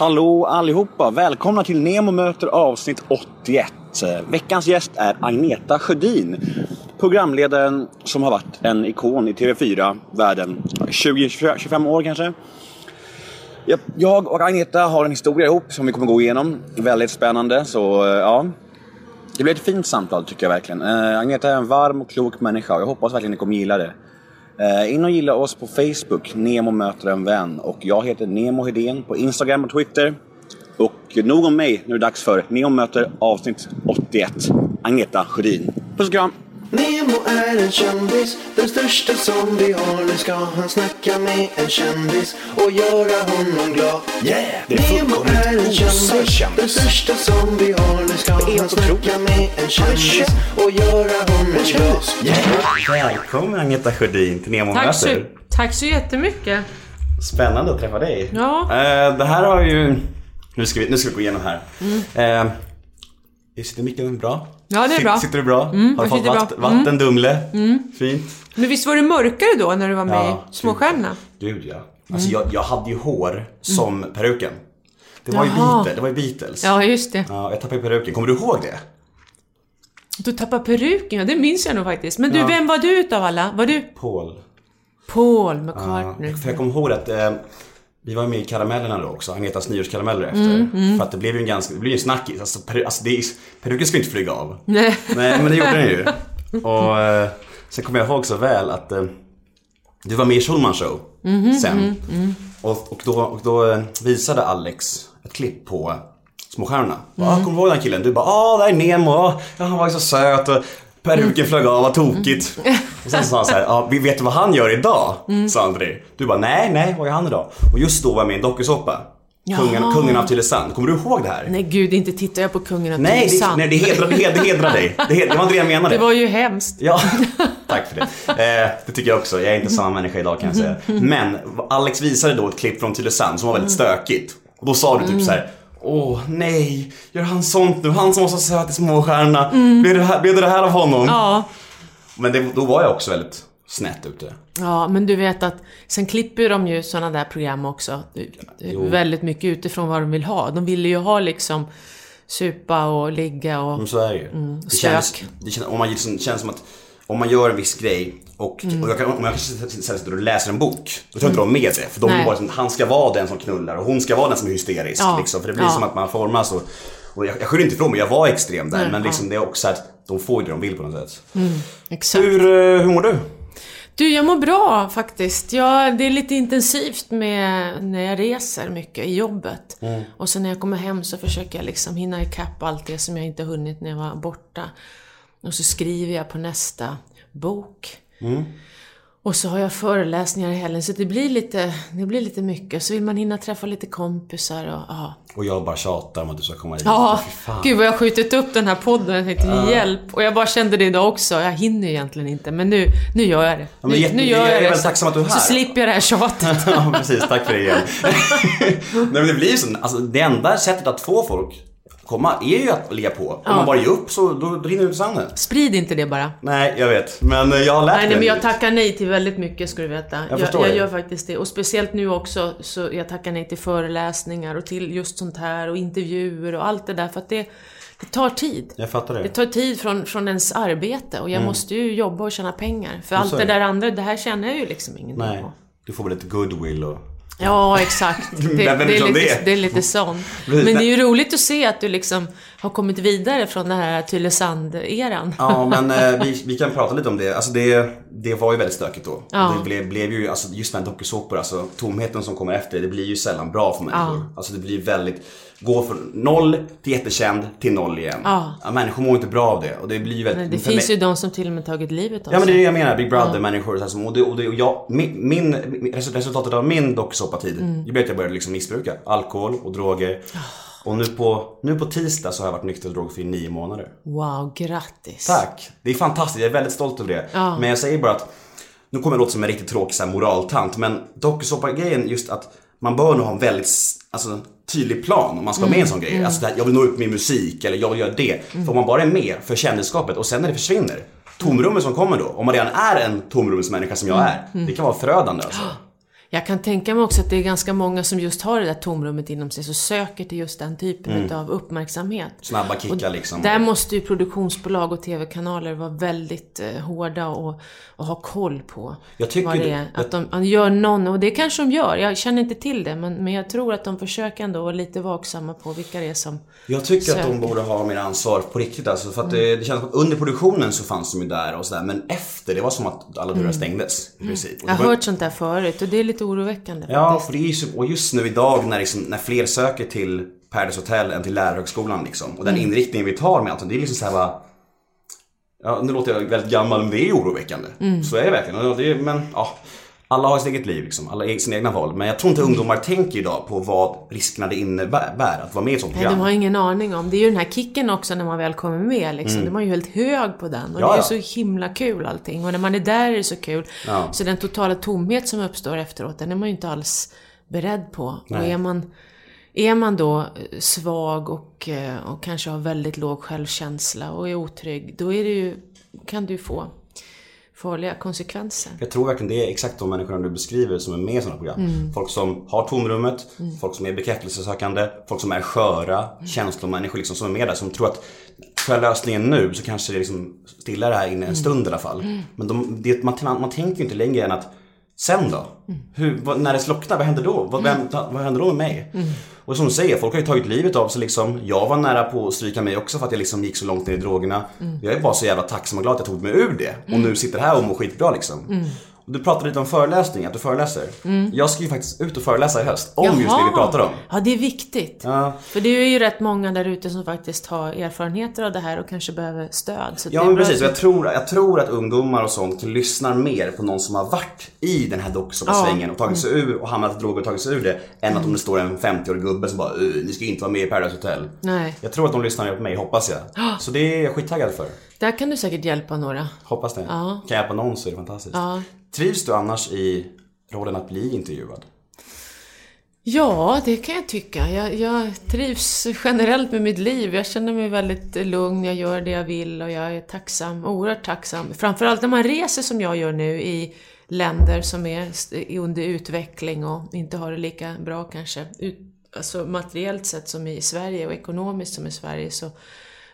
Hallå allihopa! Välkomna till Nemo möter avsnitt 81. Veckans gäst är Agneta Sjödin. Programledaren som har varit en ikon i TV4-världen. 20-25 år kanske. Jag och Agneta har en historia ihop som vi kommer gå igenom. Väldigt spännande, så eh, ja. Det blir ett fint samtal tycker jag verkligen. Eh, Agneta är en varm och klok människa och jag hoppas verkligen ni kommer gilla det. Eh, in och gilla oss på Facebook, Nemo möter en vän. Och jag heter Nemo Hedén på Instagram och Twitter. Och nog om mig, nu är det dags för Nemo möter avsnitt 81. Agneta Sjödin. Puss och kram! Nemo är en kändis, den största som vi har. Nu ska han snacka med en kändis och göra honom glad. Yeah! Det är Nemo är en kändis, den största som vi har. Nu ska han snacka med en kändis och göra honom glad. Välkommen Agneta Sjödin till Nemo Tack så, möter. tack så jättemycket. Spännande att träffa dig. Ja. Eh, det här har ju... Nu ska vi, nu ska vi gå igenom här. Eh, sitter micken bra? Mm. Ja, det är bra. Sitter du bra? har du fått sitter bra. vatt, vattendumle? Fint. Men visst var det mörkare då när du var med Ja, i Småstjärnorna? Gud ja. Alltså jag, jag hade ju hår som peruken. Det var ju Mm. Beatles. Det var ju Beatles. Ja, just det. Ja, jag tappade ju peruken. Kommer du ihåg det? Du tappade peruken, ja det minns jag nog faktiskt. Men du, Ja. vem var du utav alla? Var du Paul. Paul Ja, McCartney? för jag kommer ihåg att eh, vi var med i Karamellerna då också, Agnetas nyårskarameller efter. Mm, För att det blev ju en ganska, det blev ju en snackis. Alltså, peru, alltså det peruken ju inte flyga av. Nej. Nej, men det gjorde den ju. Och eh, sen kommer jag ihåg så väl att eh, du var med i Schulman show Mhm, sen. Och, och, då, och då eh, visade Alex ett klipp på Småstjärnorna. Mm. Ah, kommer du ihåg den killen? Du bara ah, där är Nemo, ah, han var ju så söt peruken flög av, vad tokigt. Och sen sa han så här, ah, vi vet vad han gör idag? Sa han till dig. Du bara nej, nej, vad gör han idag? Och just då var jag med i en dokusåpa. Kungen, kungen av Tylösand. Kommer du ihåg det här? Nej gud, inte tittar jag på kungen av Nej, det, Tylösand. nej, det hedrar, det hedrar, det hedrar dig. Det, hedrar, det var inte det jag menade. Det var ju hemskt. Ja, tack för det. Eh, det tycker jag också. Jag är inte samma människa idag kan jag säga. Men Alex visade då ett klipp från Tylösand som var väldigt stökigt. Och då sa du typ så här. Åh nej, gör han sånt nu? Han som var så söt i Småstjärnorna. Blev, det här, blev det här av honom? Ja. Men det, då var jag också väldigt snett ute. Ja, men du vet att sen klipper de ju sådana där program också. Jo. Väldigt mycket utifrån vad de vill ha. De ville ju ha liksom supa och ligga och... Men så är det ju. det, Mm, stök. känns, det känns, om man liksom, känns som att om man gör en viss grej och, Mm. och jag kan, om jag kanske sitter och läser en bok, då tar inte de med det. För de vill bara liksom, han ska vara den som knullar och hon ska vara den som är hysterisk. Ja. Liksom, för det blir Ja. som att man formas och, och jag, jag skyller inte ifrån mig, jag var extrem där. Nej, men liksom, det är också att de får ju det de vill på något sätt. Exakt. Hur, eh, hur mår du? Du, jag mår bra faktiskt. Ja, det är lite intensivt med när jag reser mycket i jobbet. Och sen när jag kommer hem så försöker jag liksom hinna ikapp allt det som jag inte hunnit när jag var borta. Och så skriver jag på nästa bok. Och så har jag föreläsningar i helgen, så det blir lite, det blir lite mycket. Så vill man hinna träffa lite kompisar och ja. Och jag bara tjatar om att du ska komma hit. Ja, gud vad jag har skjutit upp den här podden. Jag tänkte hjälp. Och jag bara kände det idag också. Jag hinner egentligen inte. Men nu, nu gör jag det. men nu, jätte- nu jag gör är jag det. väldigt tacksam att du är Så här. slipper jag det här tjatet. ja, precis. Tack för det igen. Nej, men det blir ju så. Alltså, det enda sättet att få folk komma är ju att ligga på. Om man bara ger upp så då, då rinner det ut sanden. Sprid inte det bara. Nej, jag vet. Men eh, jag har lärt Nej, mig. nej, men jag tackar nej till väldigt mycket ska du veta. Jag Jag, jag, gör faktiskt det. Och speciellt nu också, så jag tackar nej till föreläsningar och till just sånt här och intervjuer och allt det där. För att det, det tar tid. Jag fattar det. Det tar tid från, från ens arbete och jag måste ju jobba och tjäna pengar. För allt Mm. det där andra, det här tjänar jag ju liksom ingenting Nej. på. Du får väl lite goodwill och... Ja, exakt. Det, det, är lite, det? är lite sånt. Men det är ju roligt att se att du liksom har kommit vidare från den här Tylösand-eran. Ja, men eh, vi, vi kan prata lite om det. Alltså det, det var ju väldigt stökigt då. Ja. Det blev, blev ju, alltså just med dokusåpor, alltså tomheten som kommer efter, det blir ju sällan bra för människor. Ja. Alltså det blir väldigt, gå från noll till jättekänd till noll igen. Ja. människor mår inte bra av det. Och det blir väldigt... Men det finns mig- ju de som till och med tagit livet av Ja men det är sig. det jag menar, Big Brother-människor här, som, och, det, och, det, och jag, min, min, resultatet av min dokusåpatid, Mm. det blev att jag började liksom missbruka alkohol och droger. Ah. Och nu på, nu på tisdag så har jag varit nykter och drogfri i nio månader. Wow, grattis. Tack! Det är fantastiskt, jag är väldigt stolt över det. Ja. Men jag säger bara att, nu kommer jag låta som en riktigt tråkig moraltant, men dokusåpa-grejen just att man bör nog ha en väldigt alltså, tydlig plan om man ska vara med i en sån grej. Alltså det här, jag vill nå ut med musik eller jag vill göra det. För om man bara är med för kändisskapet och sen när det försvinner, tomrummet som kommer då, om man redan är en tomrumsmänniska som jag är, det kan vara förödande alltså. Jag kan tänka mig också att det är ganska många som just har det där tomrummet inom sig, så söker till just den typen Mm. av uppmärksamhet. Snabba kickar liksom. Där måste ju produktionsbolag och TV-kanaler vara väldigt eh, hårda och, och ha koll på Jag tycker vad det är. Att de, att gör någon, och det kanske de gör, jag känner inte till det, men, men jag tror att de försöker ändå vara lite vaksamma på vilka det är som Jag tycker att de söker. borde ha mer ansvar på riktigt alltså, för att det, det känns som att under produktionen så fanns de ju där och sådär men efter det var som att alla dörrar stängdes i princip. Och Jag har var- hört sånt där förut och det är lite oroväckande Ja, faktiskt. för det är ju så, och just nu idag när, liksom, när fler söker till Paradise Hotel än till lärarhögskolan liksom. Och den Mm. inriktningen vi tar med allt, det är liksom så här bara... Ja, nu låter jag väldigt gammal men det är oroväckande. Mm. Så är det verkligen. Och det är, men ja, alla har sitt eget liv liksom, alla har sina egna val. Men jag tror inte ungdomar tänker idag på vad riskerna det innebär att vara med i ett sånt Nej, program. de har ingen aning om. Det är ju den här kicken också när man väl kommer med liksom. De är ju helt hög på den. Och Mm. Ja, det är ja. så himla kul allting. Och när man är där är det så kul. Ja. Så den totala tomhet som uppstår efteråt, den är man ju inte alls beredd på. Och är man, är man då eh, svag och, eh, och kanske har väldigt låg självkänsla och är otrygg, då är det ju, kan du få farliga konsekvenser. Jag tror verkligen det är exakt de människorna du beskriver som är med i sådana program. Folk som har tomrummet, folk som är bekräftelsesökande, folk som är sköra, känslomänniskor liksom som är med där som tror att får jag lösningen nu så kanske det liksom stillar det här inne en stund i alla fall. Men de, det, man, man tänker ju inte längre än att Sen då? Hur, vad, när det slocknar, vad händer då? Vad, vem, vad händer då med mig? Och som du säger, folk har ju tagit livet av sig liksom. Jag var nära på att stryka mig också för att jag liksom gick så långt ner i drogerna. Jag är bara så jävla tacksam och glad att jag tog mig ur det. Och nu sitter här och mår skitbra liksom. Du pratade lite om föreläsning, att du föreläser. Jag ska ju faktiskt ut och föreläsa i höst. Om just det vi Jaha. pratar om. Ja, det är viktigt. Ja. För det är ju rätt många där ute som faktiskt har erfarenheter av det här och kanske behöver stöd. Ja men precis, att- jag tror, jag tror att ungdomar och sånt lyssnar mer på någon som har varit i den här dokusåpasvängen och tagit sig ur och hamnat i droger och tagit sig ur det. Än att om det står en 50-årig gubbe som bara "Uh, ni ska inte vara med i Paradise Hotel. Nej. Jag tror att de lyssnar på mig, hoppas jag. Så det är jag skittaggad för. Där kan du säkert hjälpa några. Hoppas det. Ja. Kan jag hjälpa någon så är det fantastiskt. Ja. Trivs du annars i rollen att bli intervjuad? Ja, det kan jag tycka. Jag, jag trivs generellt med mitt liv. Jag känner mig väldigt lugn, jag gör det jag vill och jag är tacksam, oerhört tacksam. Framförallt när man reser som jag gör nu i länder som är under utveckling och inte har det lika bra kanske, ut, alltså materiellt sett som i Sverige och ekonomiskt som i Sverige så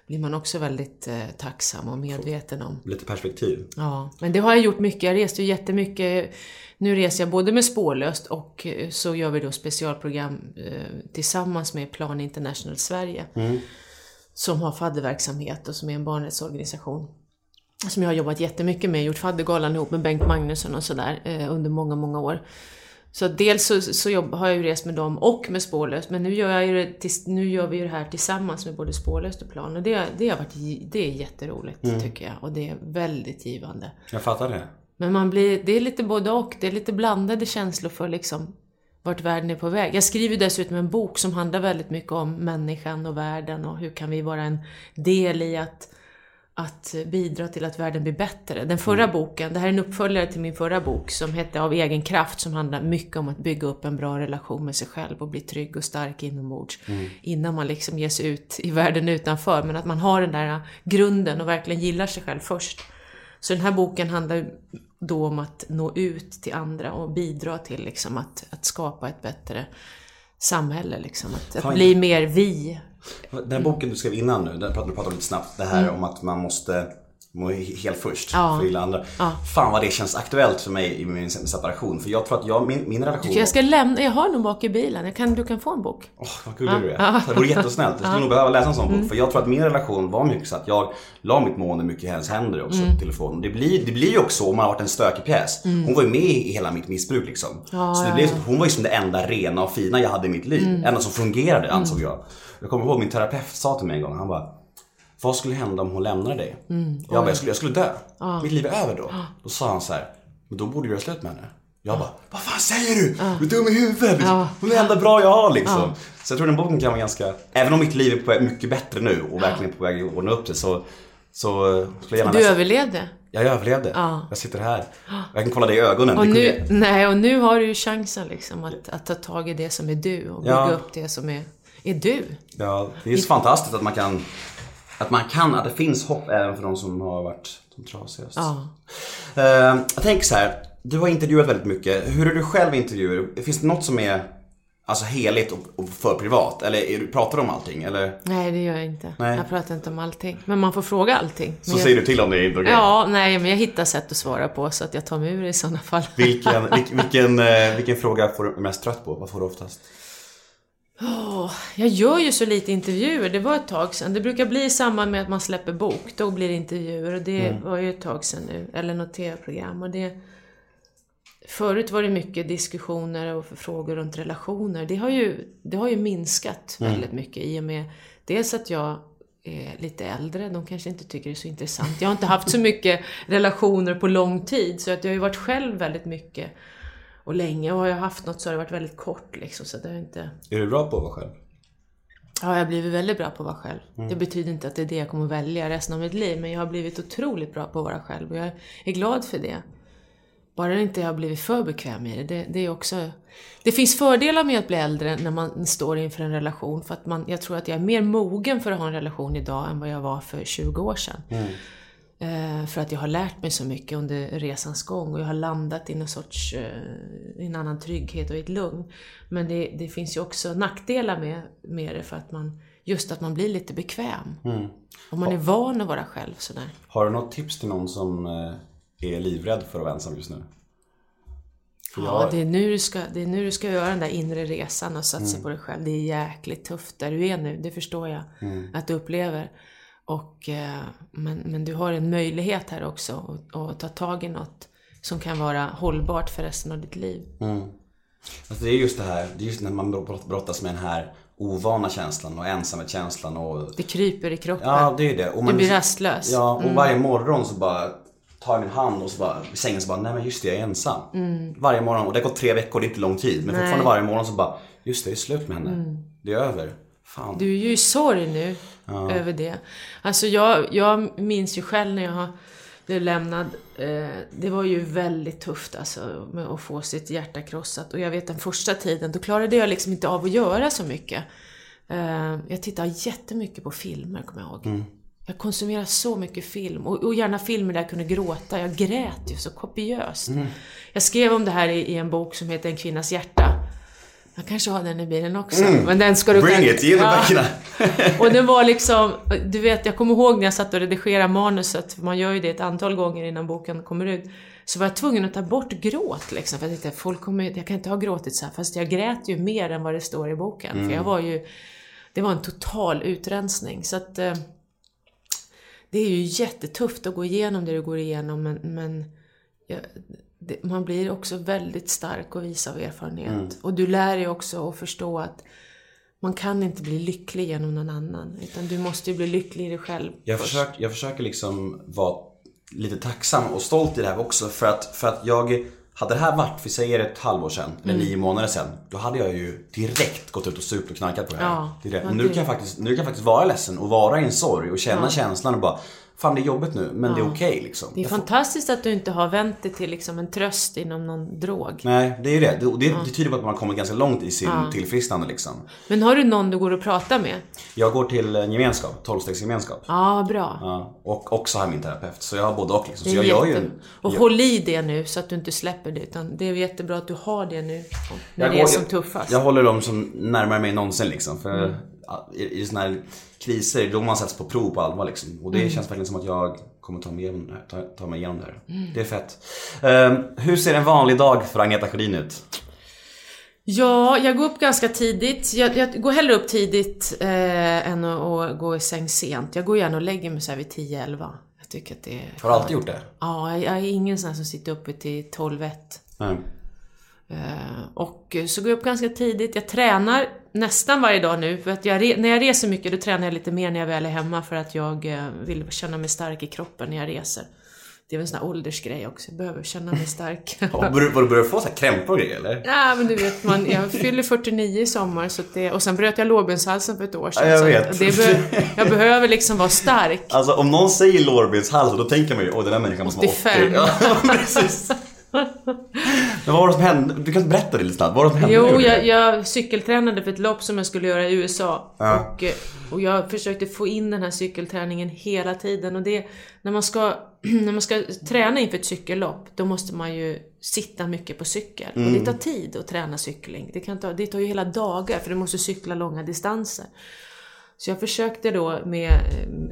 blir man också väldigt eh, tacksam och medveten om Lite perspektiv. Ja, men det har jag gjort mycket. Jag reste ju jättemycket. Nu reser jag både med Spårlöst och eh, så gör vi då specialprogram eh, tillsammans med Plan International Sverige. Som har fadderverksamhet och som är en barnrättsorganisation. Som jag har jobbat jättemycket med, gjort faddergalan ihop med Bengt Magnusson och sådär eh, under många, många år. Så dels så, så jobb, har jag ju rest med dem och med Spårlöst, men nu gör, jag ju det, nu gör vi ju det här tillsammans med både Spårlöst och Plan. Och det, det, har varit, det är jätteroligt tycker jag och det är väldigt givande. Jag fattar det. Men man blir, det är lite både och. Det är lite blandade känslor för liksom vart världen är på väg. Jag skriver dessutom en bok som handlar väldigt mycket om människan och världen och hur kan vi vara en del i att, att bidra till att världen blir bättre. Den förra boken, det här är en uppföljare till min förra bok som hette Av egen kraft som handlar mycket om att bygga upp en bra relation med sig själv och bli trygg och stark inombords. Innan man liksom ger sig ut i världen utanför. Men att man har den där grunden och verkligen gillar sig själv först. Så den här boken handlar då om att nå ut till andra och bidra till liksom att, att skapa ett bättre samhälle. Liksom. Att, att bli mer vi. Den här boken du skrev innan nu, den pratade du pratade lite snabbt. Det här om att man måste må helt först Mm. Ja. för gilla andra. Ja. Fan vad det känns aktuellt för mig i min separation. För jag tror att jag, min, min relation... Jag ska lämna, jag har den bak i bilen. Jag kan, du kan få en bok. Åh, vad gullig du är. Det vore jättesnällt. Jag skulle nog behöva läsa en sån Mm. bok. För jag tror att min relation var mycket så att jag la mitt mående mycket i hennes händer också Mm. på telefonen. Det blir, det blir ju också om man har varit en stökig pjäs. Hon var ju med i hela mitt missbruk liksom. Ja, så det ja, blev, ja. hon var ju som det enda rena och fina jag hade i mitt liv. Mm. Enda som fungerade ansåg jag. Jag kommer ihåg min terapeut sa till mig en gång, han bara vad skulle hända om hon lämnade dig? Mm. Jag bara, jag skulle, jag skulle dö. Mitt liv är över då. Då sa han så här, men då borde du göra slut med henne. Jag bara, vad fan säger du? Du är dum i huvudet. Hon är det enda bra jag har liksom. Så jag tror den boken kan vara ganska, även om mitt liv är på väg mycket bättre nu och verkligen på väg att ordna upp det så, så eh, skulle jag gärna Du överlevde. Jag överlevde. Ja. Jag sitter här. Jag kan kolla dig i ögonen. Och nu, nej, och nu har du ju chansen liksom att, att ta tag i det som är du och bygga Ja. upp det som är, är du. Ja, det är så fantastiskt att man kan, att man kan, att det finns hopp även för de som har varit de trasigast. Ja. Eh, jag tänker så här. du har intervjuat väldigt mycket. Hur är du själv i intervjuer? Finns det något som är alltså heligt och, och för privat? Eller pratar du om allting? Eller Nej, det gör jag inte. Nej. Jag pratar inte om allting. Men man får fråga allting. Men så jag... säger du till om det är inte okej? Ja, nej, men jag hittar sätt att svara på så att jag tar mig ur det i sådana fall. Vilken, vilken, vilken, eh, vilken fråga får du mest trött på? Vad får du oftast? Åh, jag gör ju så lite intervjuer, det var ett tag sedan. Det brukar bli i samband med att man släpper bok, då blir det intervjuer. Och det Mm. var ju ett tag sedan nu, eller något tv-program. Och det... Förut var det mycket diskussioner och frågor runt relationer. Det har ju, det har ju minskat Mm. väldigt mycket i och med dels att jag är lite äldre, de kanske inte tycker det är så intressant. Jag har inte haft så mycket relationer på lång tid, så att jag har ju varit själv väldigt mycket och länge. Och har jag haft något så har det varit väldigt kort liksom, så det har inte... Är du bra på att vara själv? Ja, jag har blivit väldigt bra på att vara själv. Mm. Det betyder inte att det är det jag kommer välja resten av mitt liv, men jag har blivit otroligt bra på att vara själv och jag är glad för det. Bara det inte jag har blivit för bekväm i det, det, det är också... Det finns fördelar med att bli äldre när man står inför en relation, för att man, jag tror att jag är mer mogen för att ha en relation idag än vad jag var för 20 år sedan. Eh, för att jag har lärt mig så mycket under resans gång och jag har landat i någon sorts, eh, i en annan trygghet och i ett lugn. Men det, det finns ju också nackdelar med, med det för att man, just att man blir lite bekväm. Och man är van att vara själv sådär. Har du något tips till någon som eh, är livrädd för att vara ensam just nu? För Ja, jag- det är, nu du ska, det är nu du ska göra den där inre resan och satsa Mm. på dig själv. Det är jäkligt tufft där du är nu, det förstår jag Mm. att du upplever. Och, eh, men, men du har en möjlighet här också att, att ta tag i något som kan vara hållbart för resten av ditt liv. Alltså det är just det här, det är just när man brott- brottas med den här ovana känslan och ensamhetskänslan och... Det kryper i kroppen. Ja, det är det. Och Du man, blir rastlös. Ja, och varje morgon så bara tar jag min hand och så bara i sängen så bara, nej men just det, jag är ensam. Varje morgon, och det har gått tre veckor, det är inte lång tid. Men Nej. fortfarande varje morgon så bara, just det, det är slut med henne. Det är över. Fan. Du är ju i sorg nu över det. Alltså jag, jag minns ju själv när jag blev lämnad. Eh, det var ju väldigt tufft alltså med att få sitt hjärta krossat. Och jag vet den första tiden, då klarade jag liksom inte av att göra så mycket. Eh, jag tittade jättemycket på filmer, kommer jag ihåg. Jag konsumerade så mycket film och, och gärna filmer där jag kunde gråta. Jag grät ju så kopiöst. Jag skrev om det här i, i en bok som heter En kvinnas hjärta. Jag kanske har den i bilen också. Men den ska du Bring själv- it, ge mig Ja. Och det var liksom, du vet, jag kommer ihåg när jag satt och redigerade manuset, för man gör ju det ett antal gånger innan boken kommer ut. Så var jag tvungen att ta bort gråt liksom, för jag tänkte folk kommer, jag kan inte ha gråtit så här, fast jag grät ju mer än vad det står i boken. För jag var ju, det var en total utrensning. Så att eh, det är ju jättetufft att gå igenom det du går igenom, men, men ja, det, man blir också väldigt stark och vis av erfarenhet. Och du lär dig också att förstå att man kan inte bli lycklig genom någon annan, utan du måste ju bli lycklig i dig själv. Jag, försöker, jag försöker liksom vara lite tacksam och stolt i det här också för att, för att jag hade det här varit, vi säger ett halvår sedan, eller Mm. nio månader sedan, då hade jag ju direkt gått ut och supit och knarkat på det här. Ja, det det. ja, nu, kan jag faktiskt, nu kan jag faktiskt vara ledsen och vara i en sorg och känna känslan och bara Fan det är jobbigt nu, men det är okej liksom. Det är fantastiskt att du inte har vänt det till liksom en tröst inom någon drog. Nej, det är ju det. Det, det, det tyder på att man har kommit ganska långt i sin tillfrisknande liksom. Men har du någon du går och pratar med? Jag går till en gemenskap, tolvstegsgemenskap. Ja, bra. Ja, och också har min terapeut. Så jag har både och liksom. Så är jag gör jätte... ju... Och jag- håll i det nu så att du inte släpper det. Utan det är jättebra att du har det nu. När Jag det är går- som jag- tuffast. Jag håller dem som närmare mig någonsin liksom. För Mm. I, i såna här kriser, det är då man sätts på prov på allvar liksom. Och det Mm. känns verkligen som att jag kommer ta mig igenom det här. Ta, ta mig igenom det här. Mm. Det är fett. Ehm, hur ser en vanlig dag för Agneta Sjödin ut? Ja, jag går upp ganska tidigt. Jag, jag går hellre upp tidigt eh, än att, gå i säng sent. Jag går gärna och lägger mig så här vid 10-11. Jag tycker att det är... Har du alltid gjort det? Ja, jag, jag är ingen sån här som sitter uppe till 12-1. Nej. Eh, och så går jag upp ganska tidigt. Jag tränar nästan varje dag nu. För att jag, när jag reser mycket då tränar jag lite mer när jag väl är hemma för att jag eh, vill känna mig stark i kroppen när jag reser. Det är väl en sån här åldersgrej också. Jag behöver känna mig stark. Ja, börjar- du börjar få så här krämpor och grejer eller? Ja, men du vet, man, jag fyller 49 i sommar så det, och sen bröt jag lårbenshalsen för ett år sedan. Ja, jag vet. be, jag behöver liksom vara stark. Alltså om någon säger lårbenshals då tänker man ju åh den där människan måste vara 85. 80. Ja, precis. Men vad var det som hände? Du kan berätta det lite snabbt. Vad var det som hände? Jo, jag, jag cykeltränade för ett lopp som jag skulle göra i USA. Ja. Och, eh, och jag försökte få in den här cykelträningen hela tiden. Och det, när man ska när man ska träna inför ett cykellopp, då måste man ju sitta mycket på cykel. Och det tar tid att träna cykling. Det, kan ta, det tar ju hela dagar, för du måste cykla långa distanser. Så jag försökte då med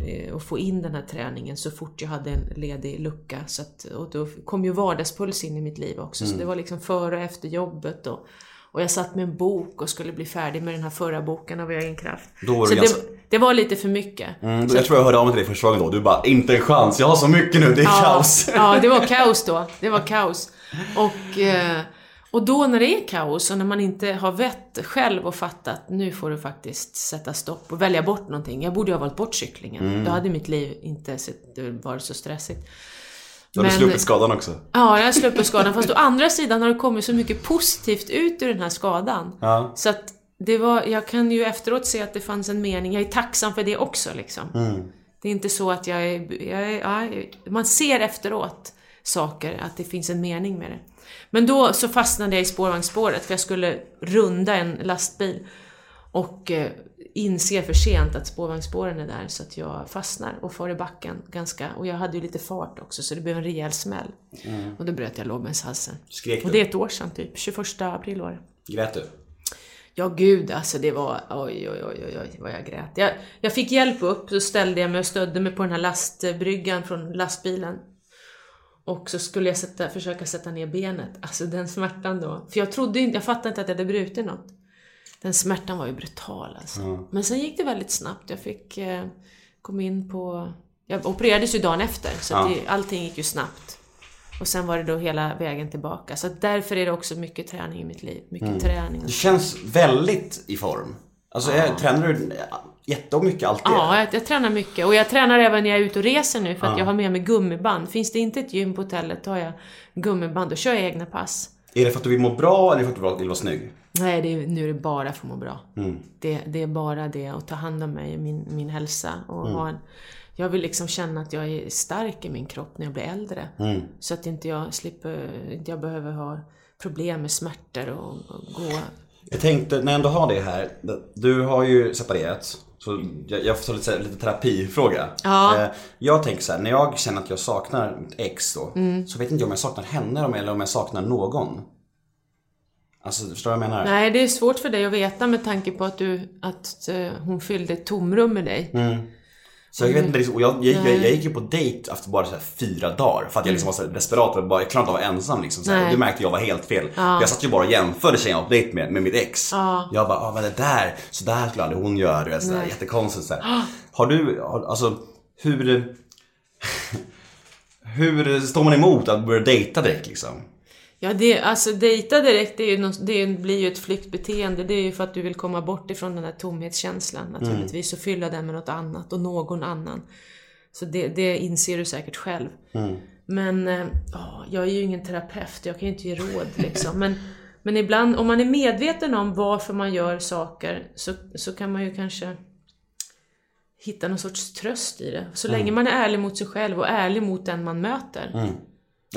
eh, att få in den här träningen så fort jag hade en ledig lucka. Så att, och då kom ju vardagspuls in i mitt liv också. Så det var liksom före och efter jobbet. Och, och jag satt med en bok och skulle bli färdig med den här förra boken av egen kraft. Då så det det, ganska- det var lite för mycket. Mm, jag tror jag hörde av mig till dig första gången då. Du bara, inte en chans. Jag har så mycket nu. Det är kaos. Ja, det var kaos då. Det var kaos. Och, eh, och då när det är kaos och när man inte har vett själv och fattat nu får du faktiskt sätta stopp och välja bort någonting. Jag borde ju ha valt bort cyklingen. Mm. Då hade mitt liv inte varit så stressigt. Du hade Men- sluppit skadan också. Ja, jag har sluppit skadan. Fast å andra sidan har det kommit så mycket positivt ut ur den här skadan. Ja. Så att det var, jag kan ju efteråt se att det fanns en mening. Jag är tacksam för det också liksom. Det är inte så att jag är, jag är ja, man ser efteråt saker, att det finns en mening med det. Men då så fastnade jag i spårvagnsspåret för jag skulle runda en lastbil och eh, inser för sent att spårvagnsspåren är där så att jag fastnar och far i backen ganska, och jag hade ju lite fart också så det blev en rejäl smäll. Och då bröt jag lårbenshalsen. Skrek du? Och det är ett år sedan typ, 21 april var det. Grät du? Ja gud, alltså det var, oj oj oj, oj vad jag grät. Jag, jag fick hjälp upp, så ställde jag mig och stödde mig på den här lastbryggan från lastbilen. Och så skulle jag sätta, försöka sätta ner benet, alltså den smärtan då. För jag trodde inte, jag fattade inte att jag hade brutit något. Den smärtan var ju brutal alltså. Men sen gick det väldigt snabbt, jag fick eh, komma in på, jag opererades ju dagen efter, så Ja. det, allting gick ju snabbt. Och sen var det då hela vägen tillbaka. Så därför är det också mycket träning i mitt liv. Mycket träning. Du känns väldigt i form. Alltså, jag, tränar du jättemycket alltid? Ja, jag, jag tränar mycket. Och jag tränar även när jag är ute och reser nu för att jag har med mig gummiband. Finns det inte ett gym på hotellet tar jag gummiband och kör jag egna pass. Är det för att du vill må bra eller för att du vill vara snygg? Nej, det är, nu är det bara för att må bra. Mm. Det, det är bara det, att ta hand om mig, min, min hälsa. Och Mm. ha en, jag vill liksom känna att jag är stark i min kropp när jag blir äldre. Mm. Så att inte jag slipper, inte jag behöver ha problem med smärtor och, och gå Jag tänkte, när jag ändå har det här. Du har ju separerat. Så jag, jag får ta lite, lite terapifråga. Ja. Eh, Jag tänker så här, när jag känner att jag saknar mitt ex då. Mm. Så vet inte jag om jag saknar henne eller om jag saknar någon. Alltså, förstår du vad jag menar? Nej, det är svårt för dig att veta med tanke på att, du, att eh, hon fyllde ett tomrum med dig. Så jag vet inte, liksom, och jag, jag, jag, jag gick ju på dejt efter bara så här fyra dagar för att jag liksom var så desperat och bara, jag klarade inte av att vara ensam liksom. Så här. Och du märkte jag var helt fel. Jag satt ju bara och jämförde tjejen jag var på dejt med, med mitt ex. Jag bara, ah, men det där, så där skulle aldrig hon göra. Du vet, så där, jättekonstigt så här. Har du, har, alltså hur... hur står man emot att börja dejta direkt liksom? Ja, det, alltså dejta direkt, det, ju det blir ju ett flyktbeteende. Det är ju för att du vill komma bort ifrån den här tomhetskänslan naturligtvis och fylla den med något annat och någon annan. Så det, det inser du säkert själv. Men eh, ja, jag är ju ingen terapeut, jag kan ju inte ge råd liksom. Men, men ibland, om man är medveten om varför man gör saker så, så kan man ju kanske hitta någon sorts tröst i det. Så länge man är ärlig mot sig själv och ärlig mot den man möter.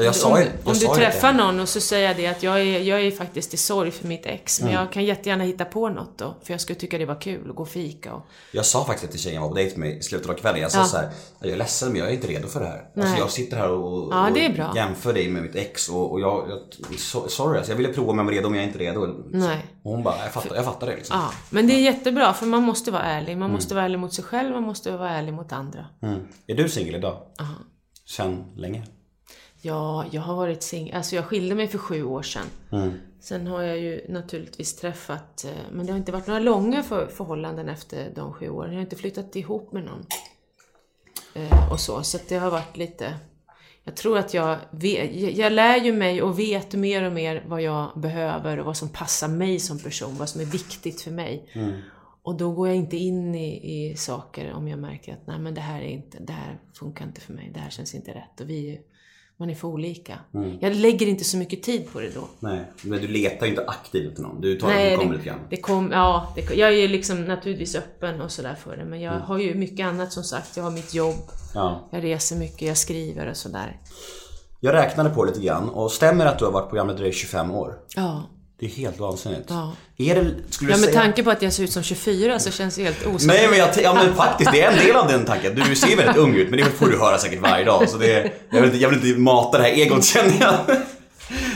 Jag sa om jag om du träffar det. någon och så säger det att jag är, jag är faktiskt i sorg för mitt ex, Mm. men jag kan jättegärna hitta på något då, för jag skulle tycka det var kul att gå och fika och... Jag sa faktiskt till tjejen jag var på dejt med i slutet av kvällen. Jag sa Ja. så här, jag är ledsen men jag är inte redo för det här. Alltså jag sitter här och, Ja, och jämför dig med mitt ex och, och jag, jag so- sorry alltså, jag ville prova jag var redo men jag är inte redo. Nej. Och hon bara, jag fattar, jag fattar det liksom. Ja, men det är jättebra, för man måste vara ärlig. Man måste vara ärlig mot sig själv, man måste vara ärlig mot andra. Mm. Är du singel idag? Sen länge? Ja, jag har varit singel. Alltså jag skilde mig för sju år sedan. Mm. Sen har jag ju naturligtvis träffat, eh, men det har inte varit några långa för, förhållanden efter de sju åren. Jag har inte flyttat ihop med någon. Eh, och så, så det har varit lite... Jag tror att jag, vet, jag, lär ju mig och vet mer och mer vad jag behöver och vad som passar mig som person, vad som är viktigt för mig. Och då går jag inte in i, i saker om jag märker att nej men det här är inte, det här funkar inte för mig, det här känns inte rätt. Och vi, man är för olika. Jag lägger inte så mycket tid på det då. Nej, men du letar ju inte aktivt efter någon. Du tar det Nej, som kommer det, lite grann. det kom, ja, det, jag är ju liksom naturligtvis öppen och sådär för det. Men Mm. jag har ju mycket annat som sagt. Jag har mitt jobb, Ja. jag reser mycket, jag skriver och sådär. Jag räknade på lite grann och stämmer att du har varit programledare i 25 år? Ja. Det är helt vansinnigt. Ja. Är det, skulle Ja, med säga... tanke på att jag ser ut som 24 så känns det helt osannolikt. Nej men, jag, ja, men faktiskt, det är en del av den tanken. Du ser väldigt ung ut, men det får du höra säkert varje dag. Så det, jag, vill inte, jag vill inte mata det här egot känner jag.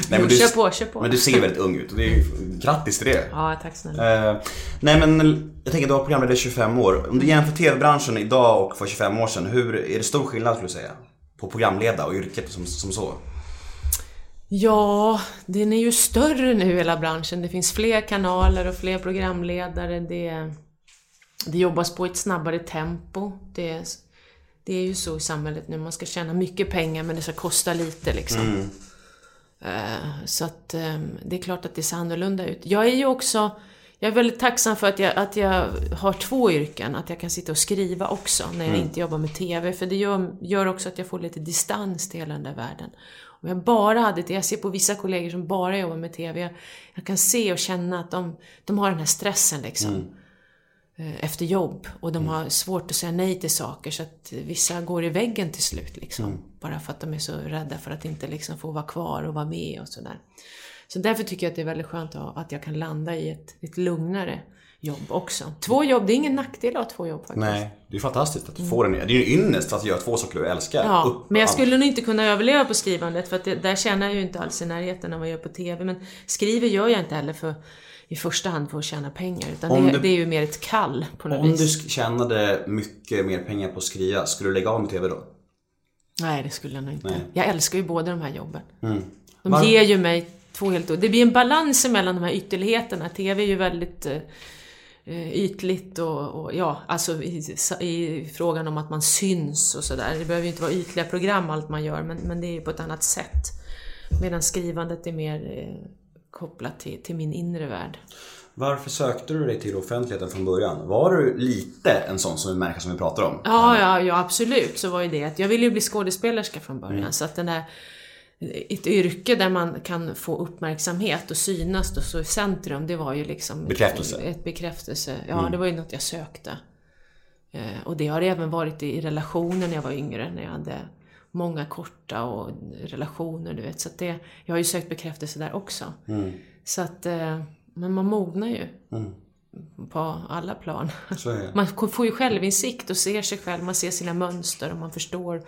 Nej, Jo, du, kör på, kör på. Men du ser väldigt ung ut och det är, grattis till det. Ja, tack snälla. Eh, nej men jag tänker du har programledare i 25 år. Om du jämför TV-branschen idag och för 25 år sedan, hur, är det stor skillnad skulle du säga? På programleda och yrket som, som så? Ja, den är ju större nu hela branschen. Det finns fler kanaler och fler programledare. Det, det jobbas på ett snabbare tempo. Det, det är ju så i samhället nu. Man ska tjäna mycket pengar men det ska kosta lite liksom. Eh, Så att eh, det är klart att det ser annorlunda ut. Jag är ju också jag är väldigt tacksam för att jag, att jag har två yrken, att jag kan sitta och skriva också när jag inte jobbar med TV. För det gör, gör också att jag får lite distans till hela den där världen. Om jag bara hade det, jag ser på vissa kollegor som bara jobbar med TV, jag, jag kan se och känna att de, de har den här stressen liksom. eh, Efter jobb och de har svårt att säga nej till saker så att vissa går i väggen till slut liksom. Bara för att de är så rädda för att inte liksom få vara kvar och vara med och sådär. Så därför tycker jag att det är väldigt skönt att, jag kan landa i ett, ett lugnare jobb också. Två jobb, det är ingen nackdel att ha två jobb faktiskt. Nej, det är fantastiskt att du får den. Det är ju en ynnest att göra två saker du älskar. Ja, Upp- men jag skulle nog inte kunna överleva på skrivandet för att det, där tjänar jag ju inte alls i närheten av vad jag gör på TV. Men skriver gör jag inte heller för i första hand för att tjäna pengar. Utan Om det, du- det är ju mer ett kall på något Om vis. du sk- tjänade mycket mer pengar på att skriva, skulle du lägga av med TV då? Nej, det skulle jag nog inte. Nej. Mm. Jag älskar ju båda de här jobben. De Var- ger ju mig två helt... Det blir en balans mellan de här ytterligheterna. TV är ju väldigt eh, eh, ytligt och, och ja, alltså i, i frågan om att man syns och sådär. Det behöver ju inte vara ytliga program allt man gör, men, men det är ju på ett annat sätt. Medan skrivandet är mer eh, kopplat till, till min inre värld. Varför sökte du dig till offentligheten från början? Var du lite en sån som vi märker som vi pratar om? Ja, ja, ja absolut så var ju det jag ville ju bli skådespelerska från början så att den där ett yrke där man kan få uppmärksamhet och synas och så i centrum, det var ju liksom Bekräftelse. Ett, ett bekräftelse. Ja, det var ju något jag sökte. Eh, och det har även varit i, relationer när jag var yngre, när jag hade många korta och relationer, du vet. Så att det, jag har ju sökt bekräftelse där också. Så att, eh, men man mognar ju. På alla plan. Man får ju självinsikt och ser sig själv, man ser sina mönster och man förstår.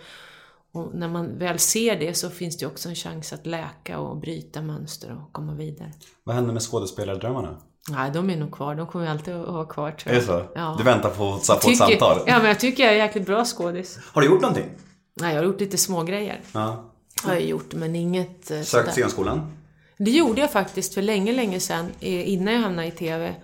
Och när man väl ser det så finns det också en chans att läka och bryta mönster och komma vidare. Vad hände med skådespelardrömmarna? Nej, de är nog kvar. De kommer alltid att vara kvar tror Är jag. det så? Ja. Du väntar på, på ett Tycker- samtal? Ja, men jag tycker jag är jäkligt bra skådis. Har du gjort någonting? Nej, jag har gjort lite små grejer. Ja. Har jag gjort, men inget eh, Sökt scenskolan? Det gjorde jag faktiskt för länge, länge sedan, eh, innan jag hamnade i TV.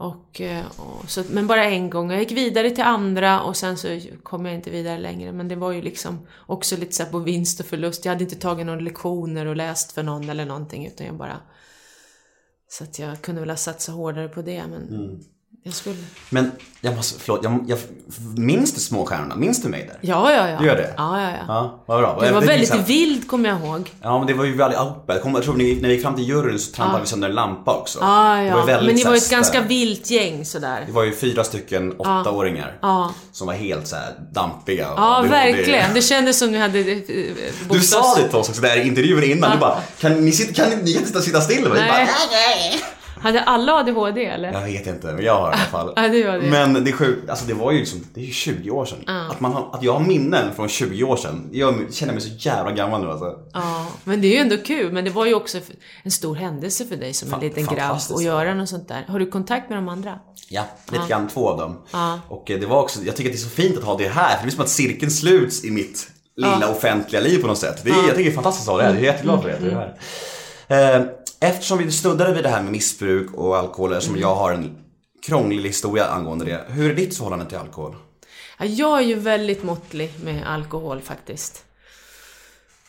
Och, eh, och, så, men bara en gång. Jag gick vidare till andra och sen så kom jag inte vidare längre. Men det var ju liksom också lite så här på vinst och förlust. Jag hade inte tagit några lektioner och läst för någon eller någonting utan jag bara... Så att jag kunde väl ha satsat hårdare på det men... Mm. Jag skulle... Men jag måste, förlåt, jag, jag, minns du Småstjärnorna? Minns du mig där? Ja, ja, ja. Du gör det? Ja, ja, ja. Ja, vad bra. Du var väldigt det- vild kommer jag ihåg. Ja men det var ju väldigt allihopa. Jag, tror när vi gick fram till juryn så trampade vi sönder en lampa också. Ja, ja. Men ni var här ju ett ganska vilt gäng sådär. Det var ju fyra stycken åttaåringar Ja. som var helt så här dampiga. och Ja, det- verkligen. Det, Det kändes som ni hade... eh, eh, du sa det till oss också där i intervjun innan. Du bara, kan ni, sitta, kan ni, ni kan inte sitta still? Va? Vi Nej. Bara, Hade alla ADHD eller? jag vet inte, men jag har i alla fall. Ja, det det. Men det är sjukt, alltså det var ju liksom, det är ju 20 år sedan. Att, man har, att jag har minnen från 20 år sedan, jag känner mig så jävla gammal nu alltså. Ja, men det är ju ändå kul. Men det var ju också en stor händelse för dig som en Fan- liten grabb att göra något sånt där. Har du kontakt med de andra? Ja, lite grann två av dem. Ja. Och eh, det var också, jag tycker att det är så fint att ha det här, för det är som att cirkeln sluts i mitt lilla offentliga liv på något sätt. Det är, Jag tycker det är fantastiskt att ha det här, jag är jätteglad för det. det är det här. Eftersom vi snuddade vid det här med missbruk och alkohol, eftersom jag har en krånglig historia angående det. Hur är ditt förhållande till alkohol? Ja, jag är ju väldigt måttlig med alkohol faktiskt.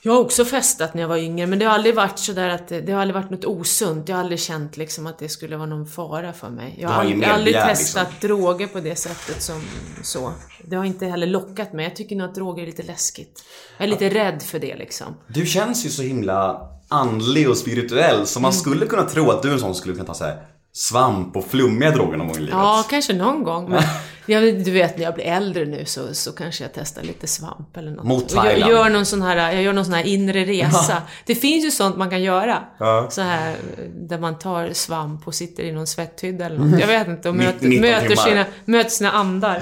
Jag har också festat när jag var yngre, men det har aldrig varit så där att det, har aldrig varit något osunt. Jag har aldrig känt liksom att det skulle vara någon fara för mig. Jag har, aldrig, jag har aldrig testat liksom. droger på det sättet som så. Det har inte heller lockat mig. Jag tycker nog att droger är lite läskigt. Jag är lite rädd för det liksom. Du känns ju så himla andlig och spirituell, så Mm. man skulle kunna tro att du är en sån som skulle kunna ta så här svamp och flummiga droger någon gång i livet. Ja, kanske någon gång. Men Ja, men du vet när jag blir äldre nu så, så kanske jag testar lite svamp eller något. Mot Och jag, Thailand. gör någon sån här, jag gör någon sån här inre resa. Det finns ju sånt man kan göra. Ja. Så här, där man tar svamp och sitter i någon svetthydda eller något. Jag vet inte. Och möter, 19 möter, sina, möter sina andar.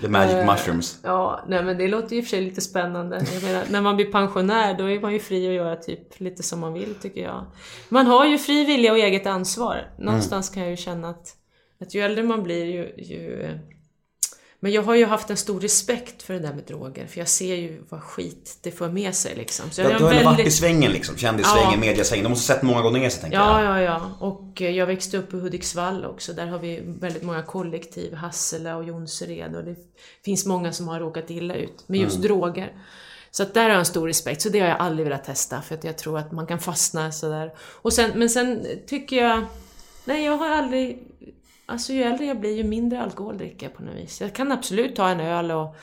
The magic mushrooms. Ja, nej men det låter ju i och för sig lite spännande. Jag menar, när man blir pensionär då är man ju fri att göra typ lite som man vill tycker jag. Man har ju fri vilja och eget ansvar. Någonstans kan jag ju känna att, att ju äldre man blir ju, ju... Men jag har ju haft en stor respekt för det där med droger. För jag ser ju vad skit det får med sig liksom. Så jag Du har ändå varit i väldigt- svängen liksom. Kändissvängen, Ja. mediasvängen. De måste ha sett många gånger ner sig tänker Ja, jag. ja, ja. Och eh, jag växte upp i Hudiksvall också. Där har vi väldigt många kollektiv. Hassela och Jonsered. Och det finns många som har råkat illa ut med just droger. Så att där har jag en stor respekt. Så det har jag aldrig velat testa. För att jag tror att man kan fastna sådär. Och sen, men sen tycker jag... Nej, jag har aldrig... Alltså ju äldre jag blir, ju mindre alkohol dricker jag på något vis. Jag kan absolut ta en öl och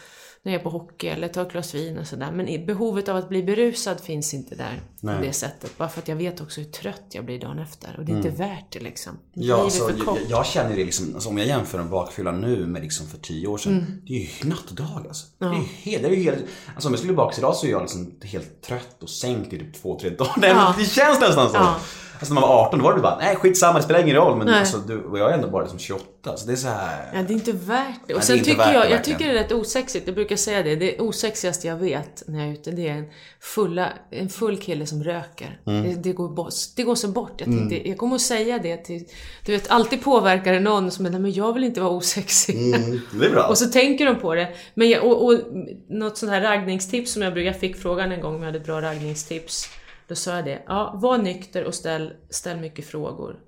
när jag är på hockey eller ta ett glas vin och sådär. Men behovet av att bli berusad finns inte där Nej. på det sättet. Bara för att jag vet också hur trött jag blir dagen efter. Och det är inte värt det liksom. Mm. Ja, alltså, jag, jag känner det liksom, alltså, om jag jämför en bakfylla nu med liksom för tio år sedan. Mm. Det är ju natt och dag alltså. Det är ju helt, det är ju helt, alltså om jag skulle bakis idag så är jag liksom helt trött och sänkt i typ två, tre dagar. Ja. det känns nästan så. Ja. Alltså när man var 18 då var det bara, nej skitsamma det spelar ingen roll. Men Nej. alltså, du, och jag är ändå bara liksom 28. Så det är så här. Ja, det är inte värt det. det Och är sen inte tycker det, jag, jag verkligen. tycker det är rätt osexigt. Jag brukar säga det. Det osexigaste jag vet när jag är ute, det är en, fulla, en full kille som röker. Mm. Det, det, går det går så bort. Jag, tänkte, jag kommer att säga det till... Du vet, alltid påverkar det någon som är nej men jag vill inte vara osexig. Mm, det är bra. Och så tänker de på det. Men jag, och, och något sånt här raggningstips som jag brukar, jag fick frågan en gång om jag hade bra raggningstips. Då sa jag det. Ja, var nykter och ställ, ställ mycket frågor.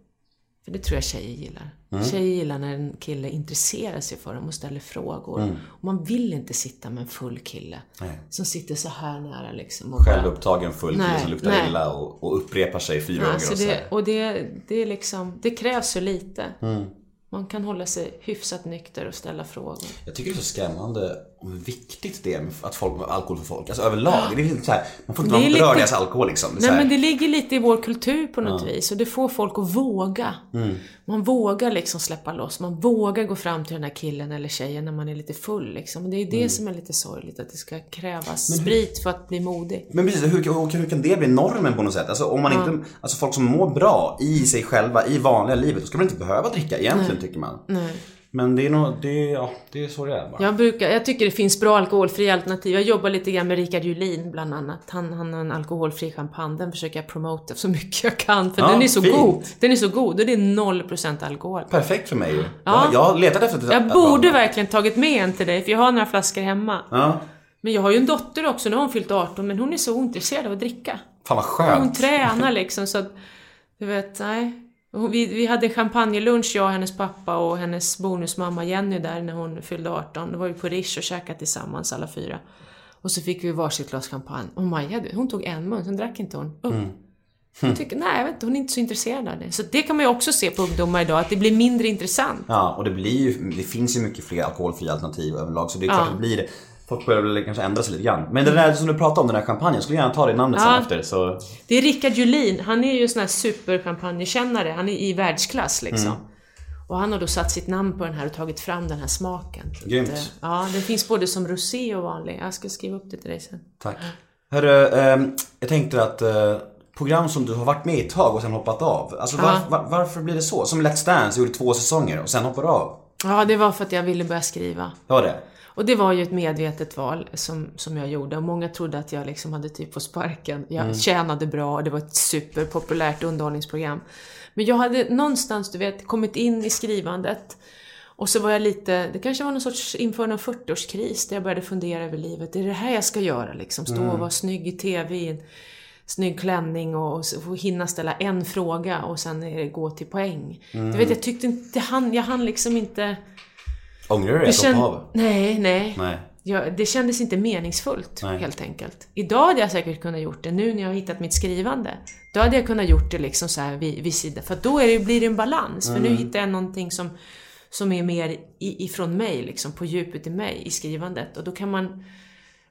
För det tror jag tjejer gillar. Mm. Tjejer gillar när en kille intresserar sig för dem och ställer frågor. Och man vill inte sitta med en full kille. Mm. Nej. Som sitter så här nära liksom. Och Självupptagen full kille Nej, som luktar nej. illa och, och upprepar sig fyra gånger. Och så det, och det, det är liksom, det krävs så lite. Mm. Man kan hålla sig hyfsat nykter och ställa frågor. Jag tycker det är så skrämmande hur viktigt det är med att folk, alkohol för folk. Alltså överlag. Det är så här, man får inte vara berörd deras alkohol liksom. Nej men det ligger lite i vår kultur på något vis och det får folk att våga. Mm. Man vågar liksom släppa loss, man vågar gå fram till den här killen eller tjejen när man är lite full liksom. Och det är det Mm. som är lite sorgligt, att det ska krävas sprit för att bli modig. Men precis, hur, hur, hur kan det bli normen på något sätt? Alltså om man inte, alltså folk som mår bra i sig själva, i vanliga livet, då ska man inte behöva dricka egentligen tycker man. Nej. Men det är nog, det är, ja, det är så det är bara. Jag, brukar, jag tycker det finns bra alkoholfria alternativ. Jag jobbar lite grann med Rickard Julin bland annat. Han, han har en alkoholfri champagne. Den försöker jag promota så mycket jag kan. För Ja, den är så fint. god. Den är så god och det är 0% alkohol. Perfekt för mig ju. Ja. Jag, har letat efter ett Jag borde verkligen tagit med en till dig, för jag har några flaskor hemma. Ja. Men jag har ju en dotter också, nu har hon fyllt 18, men hon är så ointresserad av att dricka. Fan vad Hon skönt. tränar liksom så att, du vet, nej. Vi, vi hade champagnelunch, jag hennes pappa och hennes bonusmamma Jenny där när hon fyllde 18. Då var vi på Rish och käkade tillsammans alla fyra. Och så fick vi varsitt glas champagne. Och Maja, hon tog en mun, sen drack inte hon upp. Mm. Hon tycker, nej jag vet inte, hon är inte så intresserad av det. Så det kan man ju också se på ungdomar idag, att det blir mindre intressant. Ja, och det blir ju, det finns ju mycket fler alkoholfria alternativ överlag så det är klart Ja. att det blir det. Folk börjar väl kanske ändra sig lite grann. Men det där som du pratade om, den här champagnen, skulle gärna ta det namnet sen Ja. efter. Så... Det är Rickard Julin, han är ju sån här superchampagnekännare, han är i världsklass liksom. Mm. Och han har då satt sitt namn på den här och tagit fram den här smaken. Så att, Grymt. eh, Ja, den finns både som rosé och vanlig. Jag ska skriva upp det till dig sen. Tack. Hörru, ehm, jag tänkte att eh, program som du har varit med i ett tag och sen hoppat av. Alltså var, Ja. var, varför blir det så? Som Let's Dance, gjorde två säsonger och sen hoppade av. Ja, det var för att jag ville börja skriva. Var det? Och det var ju ett medvetet val som, som jag gjorde och många trodde att jag liksom hade typ fått sparken. Jag Mm. tjänade bra och det var ett superpopulärt underhållningsprogram. Men jag hade någonstans, du vet, kommit in i skrivandet och så var jag lite, det kanske var någon sorts inför någon 40-årskris där jag började fundera över livet. Är det här jag ska göra liksom? Stå Mm. och vara snygg i TV i en snygg klänning och, och hinna ställa en fråga och sen gå till poäng. Mm. Du vet, jag tyckte inte, han, jag hann liksom inte... Ångrar du dig att känd... av? Nej, nej. Nej. Ja, det kändes inte meningsfullt, Nej. helt enkelt. Idag hade jag säkert kunnat gjort det, nu när jag har hittat mitt skrivande. Då hade jag kunnat gjort det liksom så här vid, vid sidan, för då är det, blir det en balans. För nu Mm. hittar jag någonting som, som är mer i, ifrån mig, liksom på djupet i mig, i skrivandet. Och då kan man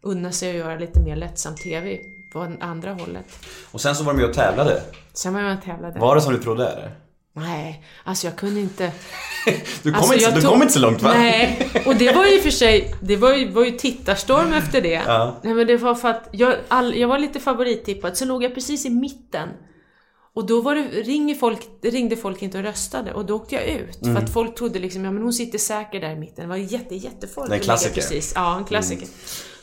unna sig att göra lite mer lättsam TV på andra hållet. Och sen så var du med och tävlade. Sen var jag med och tävlade. Var det som du trodde eller? Nej, alltså jag kunde inte... Du kom, Alltså, inte, du tog- kom inte så långt va? Nej, och det var ju för sig, det var ju, var ju tittarstorm efter det. Ja. Nej men det var för att jag, all, jag var lite favorittippad, så låg jag precis i mitten. Och då var det, ringer folk, ringde folk inte och röstade och då åkte jag ut. Mm. För att folk trodde liksom, ja men hon sitter säker där i mitten. Det var jätte, jättefolk. Det är en klassiker. Precis. Ja, en klassiker.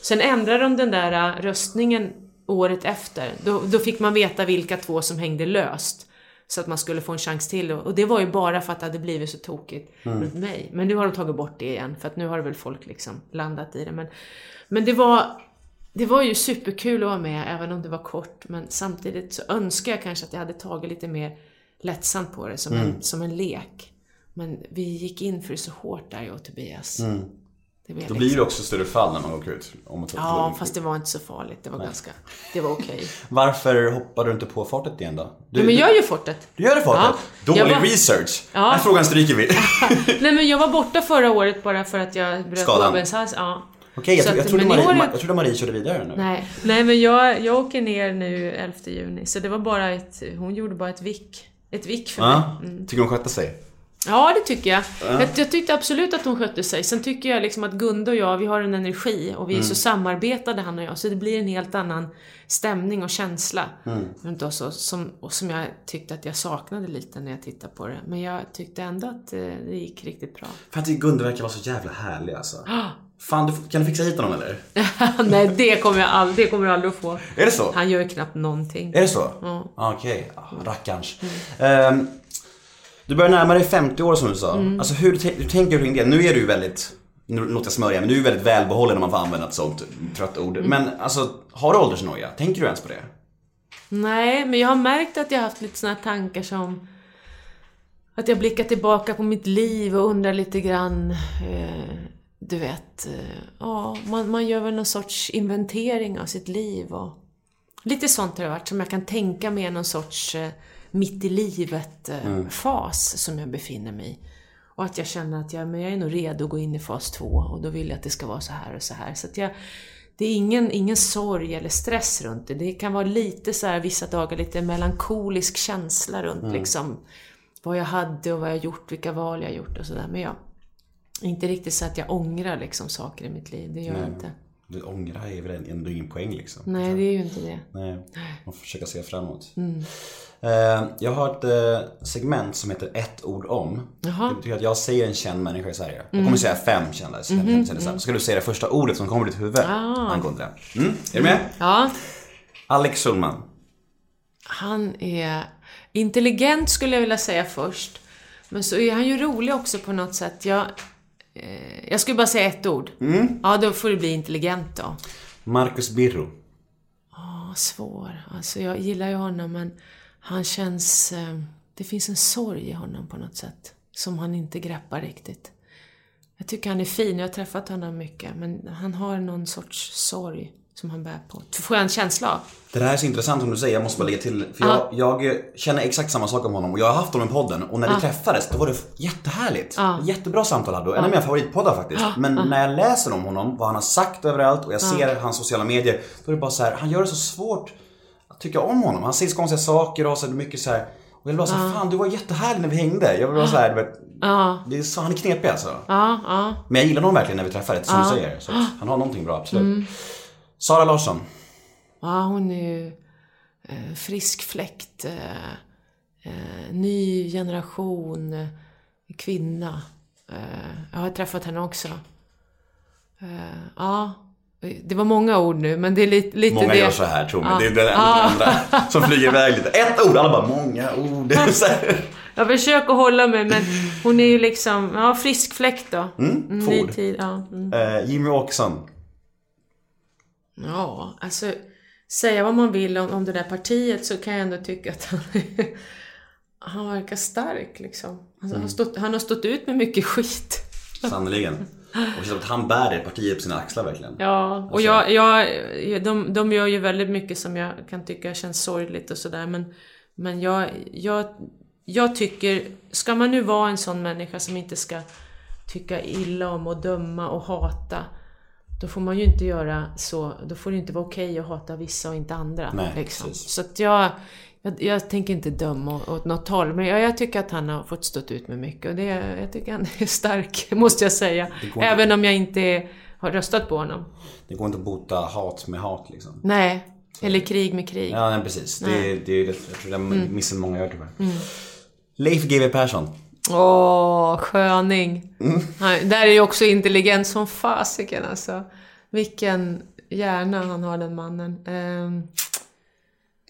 Sen ändrade de den där äh, röstningen året efter. Då, då fick man veta vilka två som hängde löst. Så att man skulle få en chans till. Och det var ju bara för att det hade blivit så tokigt runt mig. Men nu har de tagit bort det igen. För att nu har väl folk liksom landat i det. Men, men det var... Det var ju superkul att vara med, även om det var kort. Men samtidigt så önskar jag kanske att jag hade tagit lite mer lättsamt på det, som, en, som en lek. Men vi gick in för det så hårt där, jag och Tobias. Det blev Då liksom- blir det också större fall när man åker ut. Om man tar- Ja, fast det var inte så farligt. Det var ganska... Det var okej. Varför hoppar du inte på fartet igen då? Du, Ja, men jag gör ju fortet. du gör det fartet? Ja. Dålig Jag var- research. Ja. Den här frågan stryker vi. Nej men jag var borta förra året bara för att jag bröt Skadan. Ja. Okej, jag, Så tro- jag, att- trodde Marie, jag trodde Marie körde vidare nu. Nej, nej men jag, jag åker ner nu 11 juni. Så det var bara ett... Hon gjorde bara ett vick. Ett vick för mig. Ja, tycker hon skötte sig? Ja, det tycker jag. jag. Jag tyckte absolut att hon skötte sig. Sen tycker jag liksom att Gunde och jag, vi har en energi och vi är så samarbetade han och jag. Så det blir en helt annan stämning och känsla runt oss och som, och som jag tyckte att jag saknade lite när jag tittade på det. Men jag tyckte ändå att eh, det gick riktigt bra. För att Gunde verkar vara så jävla härlig alltså. Fan, du, kan du fixa hit honom eller? Nej, det kommer jag aldrig, det kommer jag aldrig att få. Är det så? Han gör ju knappt någonting. Är det så? Ja. Okej, ah, rackarns. Ehm, du börjar närma dig 50 år som du sa. Mm. Alltså hur, hur tänker du kring det? Nu är du ju väldigt, nu låter jag smörja, men du är ju väldigt välbehållen om man får använda ett sånt trött ord. Mm. Men alltså, har du åldersnoja? Tänker du ens på det? Nej, men jag har märkt att jag har haft lite såna här tankar som att jag blickar tillbaka på mitt liv och undrar lite grann, eh, du vet, eh, ja, man, man gör väl någon sorts inventering av sitt liv och lite sånt har det varit som jag kan tänka mig någon sorts eh, mitt i livet-fas som jag befinner mig i. Och att jag känner att jag, men jag är nog redo att gå in i fas två och då vill jag att det ska vara så här och så här. Så jag, det är ingen, ingen sorg eller stress runt det. Det kan vara lite så här vissa dagar lite melankolisk känsla runt liksom vad jag hade och vad jag gjort, vilka val jag gjort och sådär. Men jag, inte riktigt så att jag ångrar liksom saker i mitt liv, det gör jag inte. Du ångrar är väl ändå ingen poäng liksom. Nej, det är ju inte det. Nej, man får försöka se framåt. Mm. Eh, jag har ett eh, segment som heter ett ord om. Jaha. Mm. Det betyder att jag säger en känd människa i Sverige. Jag kommer säga fem kända kändisar. Så ska du säga det första ordet som kommer i ditt huvud Ah. angående det. Mm, är du med? Ja, Alex Schulman. han är intelligent skulle jag vilja säga först. Men så är han ju rolig också på något sätt. Jag, eh, jag skulle bara säga ett ord. Ja, då får det bli intelligent då. Marcus Birro. Ja, svår. Alltså jag gillar ju honom men han känns... Eh, det finns en sorg i honom på något sätt. Som han inte greppar riktigt. Jag tycker han är fin, jag har träffat honom mycket. Men han har någon sorts sorg som han bär på. Får jag en känsla av. Det här är så intressant som du säger, jag måste bara lägga till. För jag, jag känner exakt samma sak om honom och jag har haft honom i podden och när vi träffades då var det jättehärligt. Jättebra samtal hade du, en av mina favoritpoddar faktiskt. Men när jag läser om honom, vad han har sagt överallt och jag ser hans sociala medier, då är det bara så här, han gör det så svårt att tycka om honom. Han säger så konstiga saker och har så mycket så här. Och jag vill bara säga, fan du var jättehärlig när vi hängde. Jag vill bara så här, du vet, det är så, han är knepig alltså. Men jag gillar honom verkligen när vi träffades, som du säger. Så han har någonting bra, absolut. Sara Larsson. Ja, hon är ju eh, frisk fläkt. Eh, eh, ny generation kvinna. Jag har träffat henne också. Ja, det var många ord nu, men det är lite, lite Många det. gör så här tror mig. Ja. Det är den Ja. andra som flyger iväg lite. Ett ord, alla bara många ord. Jag försöker hålla mig, men hon är ju liksom, ja, frisk fläkt då. Mm, ny Ford. tid, ja. Mm. Jimmy Åkesson. Ja, alltså säga vad man vill om, om det där partiet så kan jag ändå tycka att han, han verkar stark liksom. Han, har stått, han har stått ut med mycket skit. Sannerligen. Och känns att han bär det partiet på sina axlar verkligen. Ja, och jag, jag, de, de gör ju väldigt mycket som jag kan tycka känns sorgligt och sådär men, men jag, jag, jag tycker, ska man nu vara en sån människa som inte ska tycka illa om och döma och hata då får man ju inte göra så, då får det inte vara okej att hata vissa och inte andra. Nej, liksom. Så att jag, jag, jag tänker inte döma åt- något håll, men jag, jag tycker att han har fått stått ut med mycket och det, jag tycker han är stark, måste jag säga. går inte- Även om jag inte har röstat på honom. Det går inte att bota hat med hat liksom. Nej, eller krig med krig. Ja, nej, precis. Det, är- det, är- jag tror den Mm. missen många gör tyvärr. Leif GW Persson. Åh, sköning. Han, där är ju också intelligent som fasiken alltså. Vilken hjärna han har den mannen. Ehm,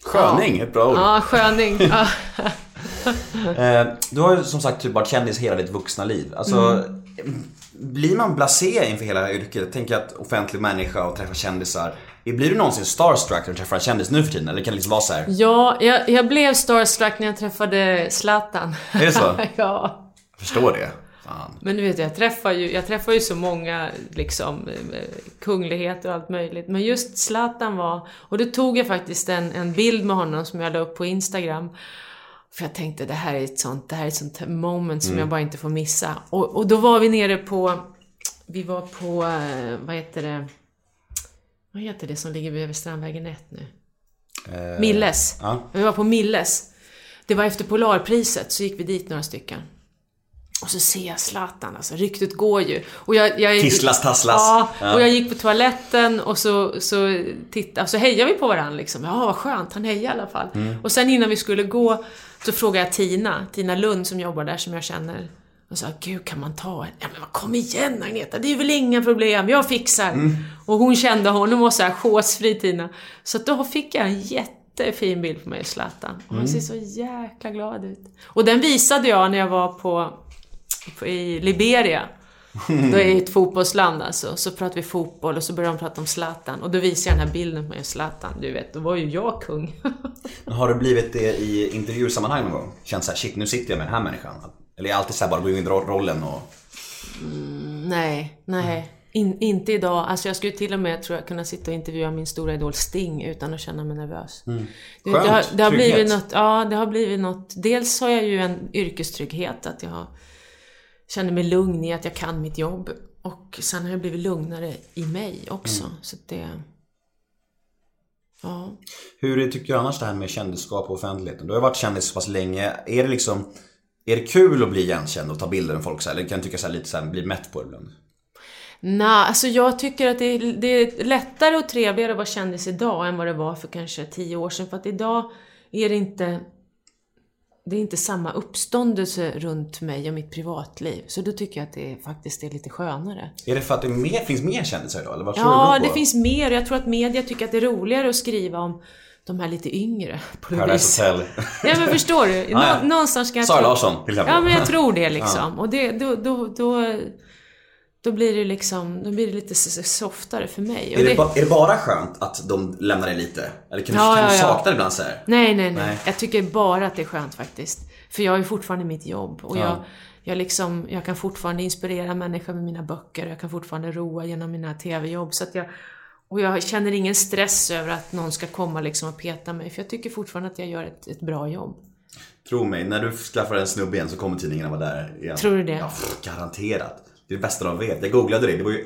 Sköning, ett bra ord. ja, sköning. Ja. Eh, du har ju som sagt typ varit kändis hela ditt vuxna liv. Alltså, Mm. Blir man blasé inför hela yrket? Tänk att offentlig människa och träffa kändisar. Blir du någonsin starstruck när du träffar en kändis nu för tiden? Eller kan det liksom vara så här? Ja, jag, jag blev starstruck när jag träffade Zlatan. Är det så? ja. Jag förstår det. Fan. Men du vet, jag träffar ju, jag träffar ju så många liksom, eh, kungligheter och allt möjligt. Men just Zlatan var... Och då tog jag faktiskt en, en bild med honom som jag la upp på Instagram. För jag tänkte, det här är ett sånt, det här är ett sånt moment som jag bara inte får missa. Och, och då var vi nere på... Vi var på, eh, vad heter det? Vad heter det som ligger vid Strandvägen 1 nu? Eh, Milles. Ja. Vi var på Milles. Det var efter Polarpriset, så gick vi dit några stycken. Och så ser jag Zlatan, alltså ryktet går ju. Och jag, jag, Tisslas, tasslas. Ja, Ja. och jag gick på toaletten och så, så tittade, så hejade vi på varandra liksom. Ja, vad skönt, han hejade i alla fall. Mm. Och sen innan vi skulle gå så frågade jag Tina, Tina Lund som jobbar där som jag känner. Och sa, gud kan man ta en? Ja men kom igen Agneta, det är väl inga problem, jag fixar. Mm. Och hon kände honom och så här chosefri Tina. Så då fick jag en jättefin bild på mig Zlatan. Och Mm. han ser så jäkla glad ut. Och den visade jag när jag var på i Liberia. Då är det ett fotbollsland alltså. Så pratar vi fotboll och så börjar de prata om Zlatan. Och då visar jag den här bilden på mig Zlatan. Du vet, då var ju jag kung. Har du blivit det i intervjusammanhang någon gång? Känt såhär, shit nu sitter jag med den här människan. Eller är det alltid såhär bara gå in i ro- rollen och... nej, nej. In, inte idag. Alltså jag skulle till och med, tror jag, kunna sitta och intervjua min stora idol Sting utan att känna mig nervös. Du vet, det, har, det har blivit något, ja det har blivit något. Dels har jag ju en yrkestrygghet, att jag har, känner mig lugn i att jag kan mitt jobb. Och sen har jag blivit lugnare i mig också. Så att det... Ja. Hur tycker du annars det här med kändisskap och offentligheten? Du har varit kändis så pass länge. Är det liksom... Är det kul att bli igenkänd och ta bilder med folk så här? Eller kan du tycka så lite så här, bli mätt på det ibland? Nej, alltså jag tycker att det är, det är lättare och trevligare att vara kändis idag än vad det var för kanske tio år sedan. För att idag är det inte... Det är inte samma uppståndelse runt mig och mitt privatliv. Så då tycker jag att det faktiskt är lite skönare. Är det för att det mer, finns mer kändisar idag? Eller vad tror du Ja, det beror det finns mer. Jag tror att media tycker att det är roligare att skriva om de här lite yngre. På. Paradise Hotel. Ja men förstår du? Nå- ja. Någonstans ska jag Sara Larsson, till exempel. Ja men jag tror det liksom. Och det, då, då, då, då blir det liksom, då blir det lite softare för mig. Är det, ba, är det bara skönt att de lämnar dig lite? Eller kan du, Ja, kan ja, du sakna det ibland så här? Nej, nej, nej, Nej. Jag tycker bara att det är skönt faktiskt. För jag är fortfarande mitt jobb. Och Ja. jag, jag, liksom, jag kan fortfarande inspirera människor med mina böcker. Jag kan fortfarande roa genom mina TV-jobb. Så att jag, och jag känner ingen stress över att någon ska komma liksom och peta mig. För jag tycker fortfarande att jag gör ett, ett bra jobb. Tro mig, när du skaffar en snubbe igen så kommer tidningarna vara där igen. Tror du det? Ja, garanterat. Det är det bästa de vet. Jag googlade det. Det var ju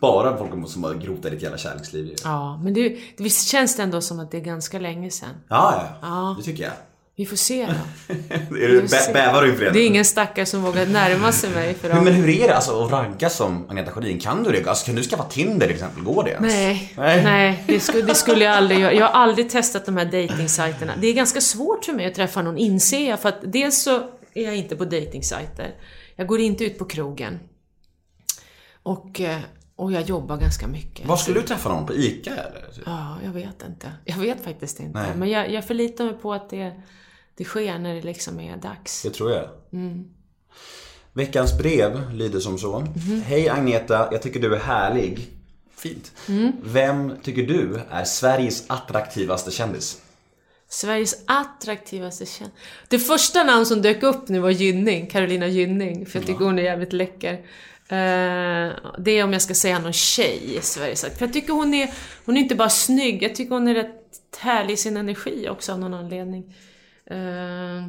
bara folk som har grott i ditt jävla kärleksliv ju. Ja, men det, det visst känns det ändå som att det är ganska länge sedan. Ja, ja. Ja. Det tycker jag. Vi får se då. är du, bä, bävar du inför det? Det är ingen stackare som vågar närma sig mig för Men, men hur är det alltså att ragga som Agneta Sjödin? Kan du det? Alltså, kan du skaffa Tinder till exempel? Går det ens? Nej, Nej. nej, det, skulle, det skulle jag aldrig göra. Jag har aldrig testat de här dejtingsajterna. Det är ganska svårt för mig att träffa någon, inser jag. För att dels så är jag inte på dejtingsajter. Jag går inte ut på krogen. Och, eh, och jag jobbar ganska mycket. Var skulle du träffa någon? På ICA eller? Ja, jag vet inte. Jag vet faktiskt inte. Nej. Men jag, jag förlitar mig på att det, det sker när det liksom är dags. Det tror jag. Mm. Veckans brev lyder som så. Mhm. Hej Agneta, jag tycker du är härlig. Fint. Mm. Vem tycker du är Sveriges attraktivaste kändis? Sveriges attraktivaste känd... Det första namn som dök upp nu var Gynning, Carolina Gynning, för jag tycker hon är jävligt läcker. Eh, det är om jag ska säga någon tjej i Sveriges För jag tycker hon är, hon är inte bara snygg, jag tycker hon är rätt härlig i sin energi också av någon anledning. Eh,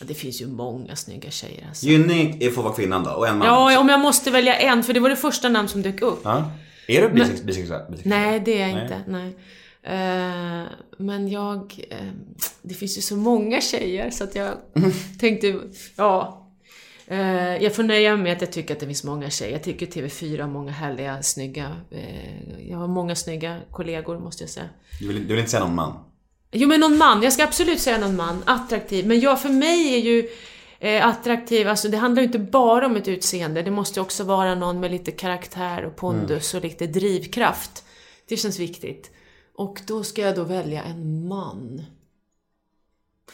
det finns ju många snygga tjejer alltså. Gynning får vara kvinnan då och en man. Ja, om jag måste välja en, för det var det första namn som dök upp. Ja. Är du bisex- bisexuell? Nej, det är jag Nej. inte. Nej. Eh, men jag... eh, det finns ju så många tjejer så att jag tänkte, ja. Eh, jag får nöja mig med att jag tycker att det finns många tjejer. Jag tycker TV4 har många härliga, snygga... eh, jag har många snygga kollegor måste jag säga. Du, vill, du vill inte säga någon man? Jo men någon man, jag ska absolut säga någon man. Attraktiv. Men jag, för mig är ju eh, attraktiv, alltså det handlar ju inte bara om ett utseende. Det måste också vara någon med lite karaktär och pondus och lite drivkraft. Det känns viktigt. Och då ska jag då välja en man.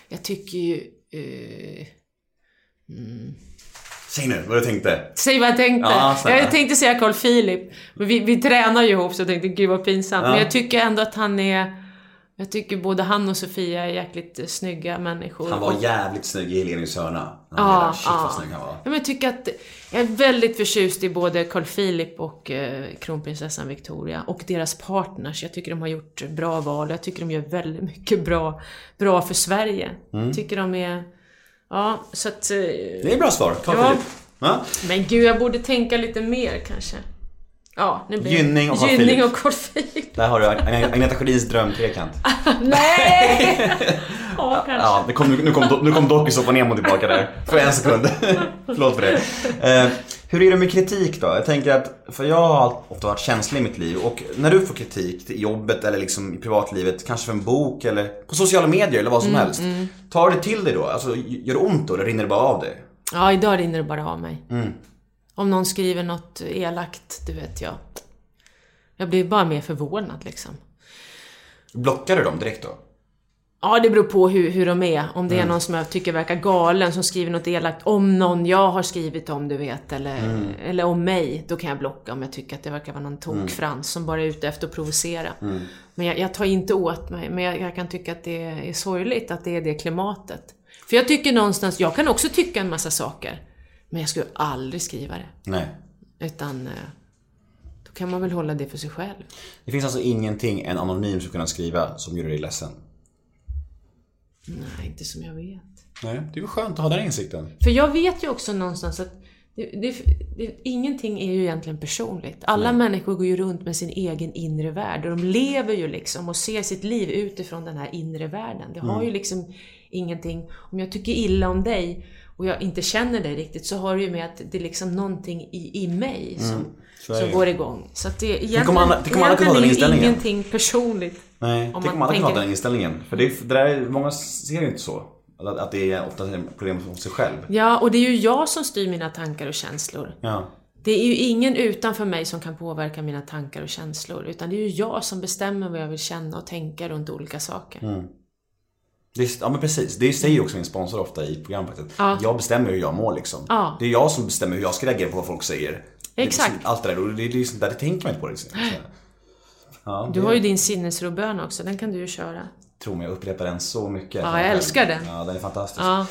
Jag tycker ju... Eh, Säg nu vad du tänkte. Säg vad jag tänkte. Ja, jag tänkte säga Carl Philip. Men vi, vi tränar ju ihop så jag tänkte gud vad pinsamt. Ja. Men jag tycker ändå att han är... Jag tycker både han och Sofia är jäkligt snygga människor. Han var jävligt snygg i Helenius hörna. Ja, Ja, Shit vad ja. snygg han var. Ja, men jag tycker att jag är väldigt förtjust i både Carl Philip och eh, kronprinsessan Victoria och deras partners. Jag tycker de har gjort bra val. Jag tycker de gör väldigt mycket bra, bra för Sverige. Mm. Jag tycker de är... Ja, så att... eh, Det är bra svar. Carl Ja. Ja. Men gud, jag borde tänka lite mer kanske. Ja, nu blir Gynning och Gynning och Carl Philip. Där har du Ag- Agneta Sjödins drömtrekant. Nej! ja, kanske. Ja, det kom, nu kom, nu kom Dokusåpan Nemo tillbaka där. För en sekund. Förlåt för det. Hur är det med kritik då? Jag tänker att, för jag har ofta varit känslig i mitt liv och när du får kritik i jobbet eller liksom i privatlivet, kanske för en bok eller på sociala medier eller vad som helst. Tar det till dig då? Alltså, gör det ont då eller rinner det bara av dig? Ja, idag rinner det bara av mig. Mm. Om någon skriver något elakt, du vet jag. Jag blir bara mer förvånad liksom. Blockar du dem direkt då? Ja, det beror på hur, hur de är. Om det Mm. är någon som jag tycker verkar galen som skriver något elakt om någon jag har skrivit om, du vet. Eller, Mm. eller om mig. Då kan jag blocka om jag tycker att det verkar vara någon Mm. tokfrans som bara är ute efter att provocera. Men jag, jag tar inte åt mig. Men jag, jag kan tycka att det är sorgligt att det är det klimatet. För jag tycker någonstans, jag kan också tycka en massa saker. Men jag skulle aldrig skriva det. Nej. Utan eh, då kan man väl hålla det för sig själv. Det finns alltså ingenting en anonym skulle kunna skriva som gör dig ledsen? Nej, inte som jag vet. Nej, det är ju skönt att ha den insikten. För jag vet ju också någonstans att det, det, det, ingenting är ju egentligen personligt. Alla människor går ju runt med sin egen inre värld och de lever ju liksom och ser sitt liv utifrån den här inre världen. Det har ju liksom ingenting... Om jag tycker illa om dig och jag inte känner dig riktigt så har det ju med att det är liksom någonting i, i mig som, Mm. Är som går igång. Så att det egentligen, om alla- tänk om alla kunde ha den egentligen är ju inställningen. ingenting personligt. Nej, Om tänk om alla kan ha den inställningen. För det, är- det där, är- många ser ju inte så. Att, att det är ofta ett problem hos sig själv. Ja, och det är ju jag som styr mina tankar och känslor. Ja. Det är ju ingen utanför mig som kan påverka mina tankar och känslor, utan det är ju jag som bestämmer vad jag vill känna och tänka runt olika saker. Mm. Det är, ja men precis, det säger ju också min sponsor ofta i programmet. Ja. Jag bestämmer hur jag mår liksom. Ja. Det är jag som bestämmer hur jag ska reagera på vad folk säger. Det Exakt. liksom Allt det där, och det, det är sånt där, det tänker man inte på. Liksom. Ja, Du det- har ju din sinnesrobön också, den kan du ju köra. Tror mig, jag upprepar den så mycket. Ja, jag älskar den. Ja, den är fantastisk. Ja.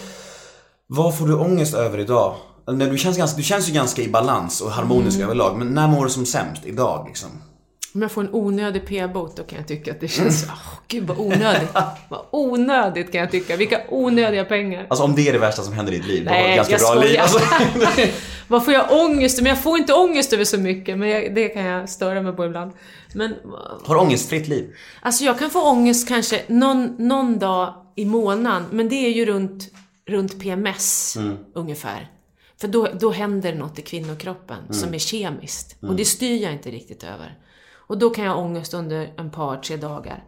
Vad får du ångest över idag? Du känns, ganska, du känns ju ganska i balans och harmonisk Mm. överlag. Men när mår du som sämst? Idag liksom? Om jag får en onödig p-bot då kan jag tycka att det känns, åh gud vad onödigt. vad onödigt kan jag tycka, vilka onödiga pengar. Alltså om det är det värsta som händer i ditt liv, då har du Nej, ganska bra liv. Alltså. Vad får jag ångest? Men jag får inte ångest över så mycket, men jag, det kan jag störa mig på ibland. Men Har du ångestfritt liv? Alltså jag kan få ångest kanske någon, någon dag i månaden, men det är ju runt, runt PMS ungefär. För då, då händer något i kvinnokroppen som är kemiskt. Och det styr jag inte riktigt över. Och då kan jag ha ångest under en par, tre dagar.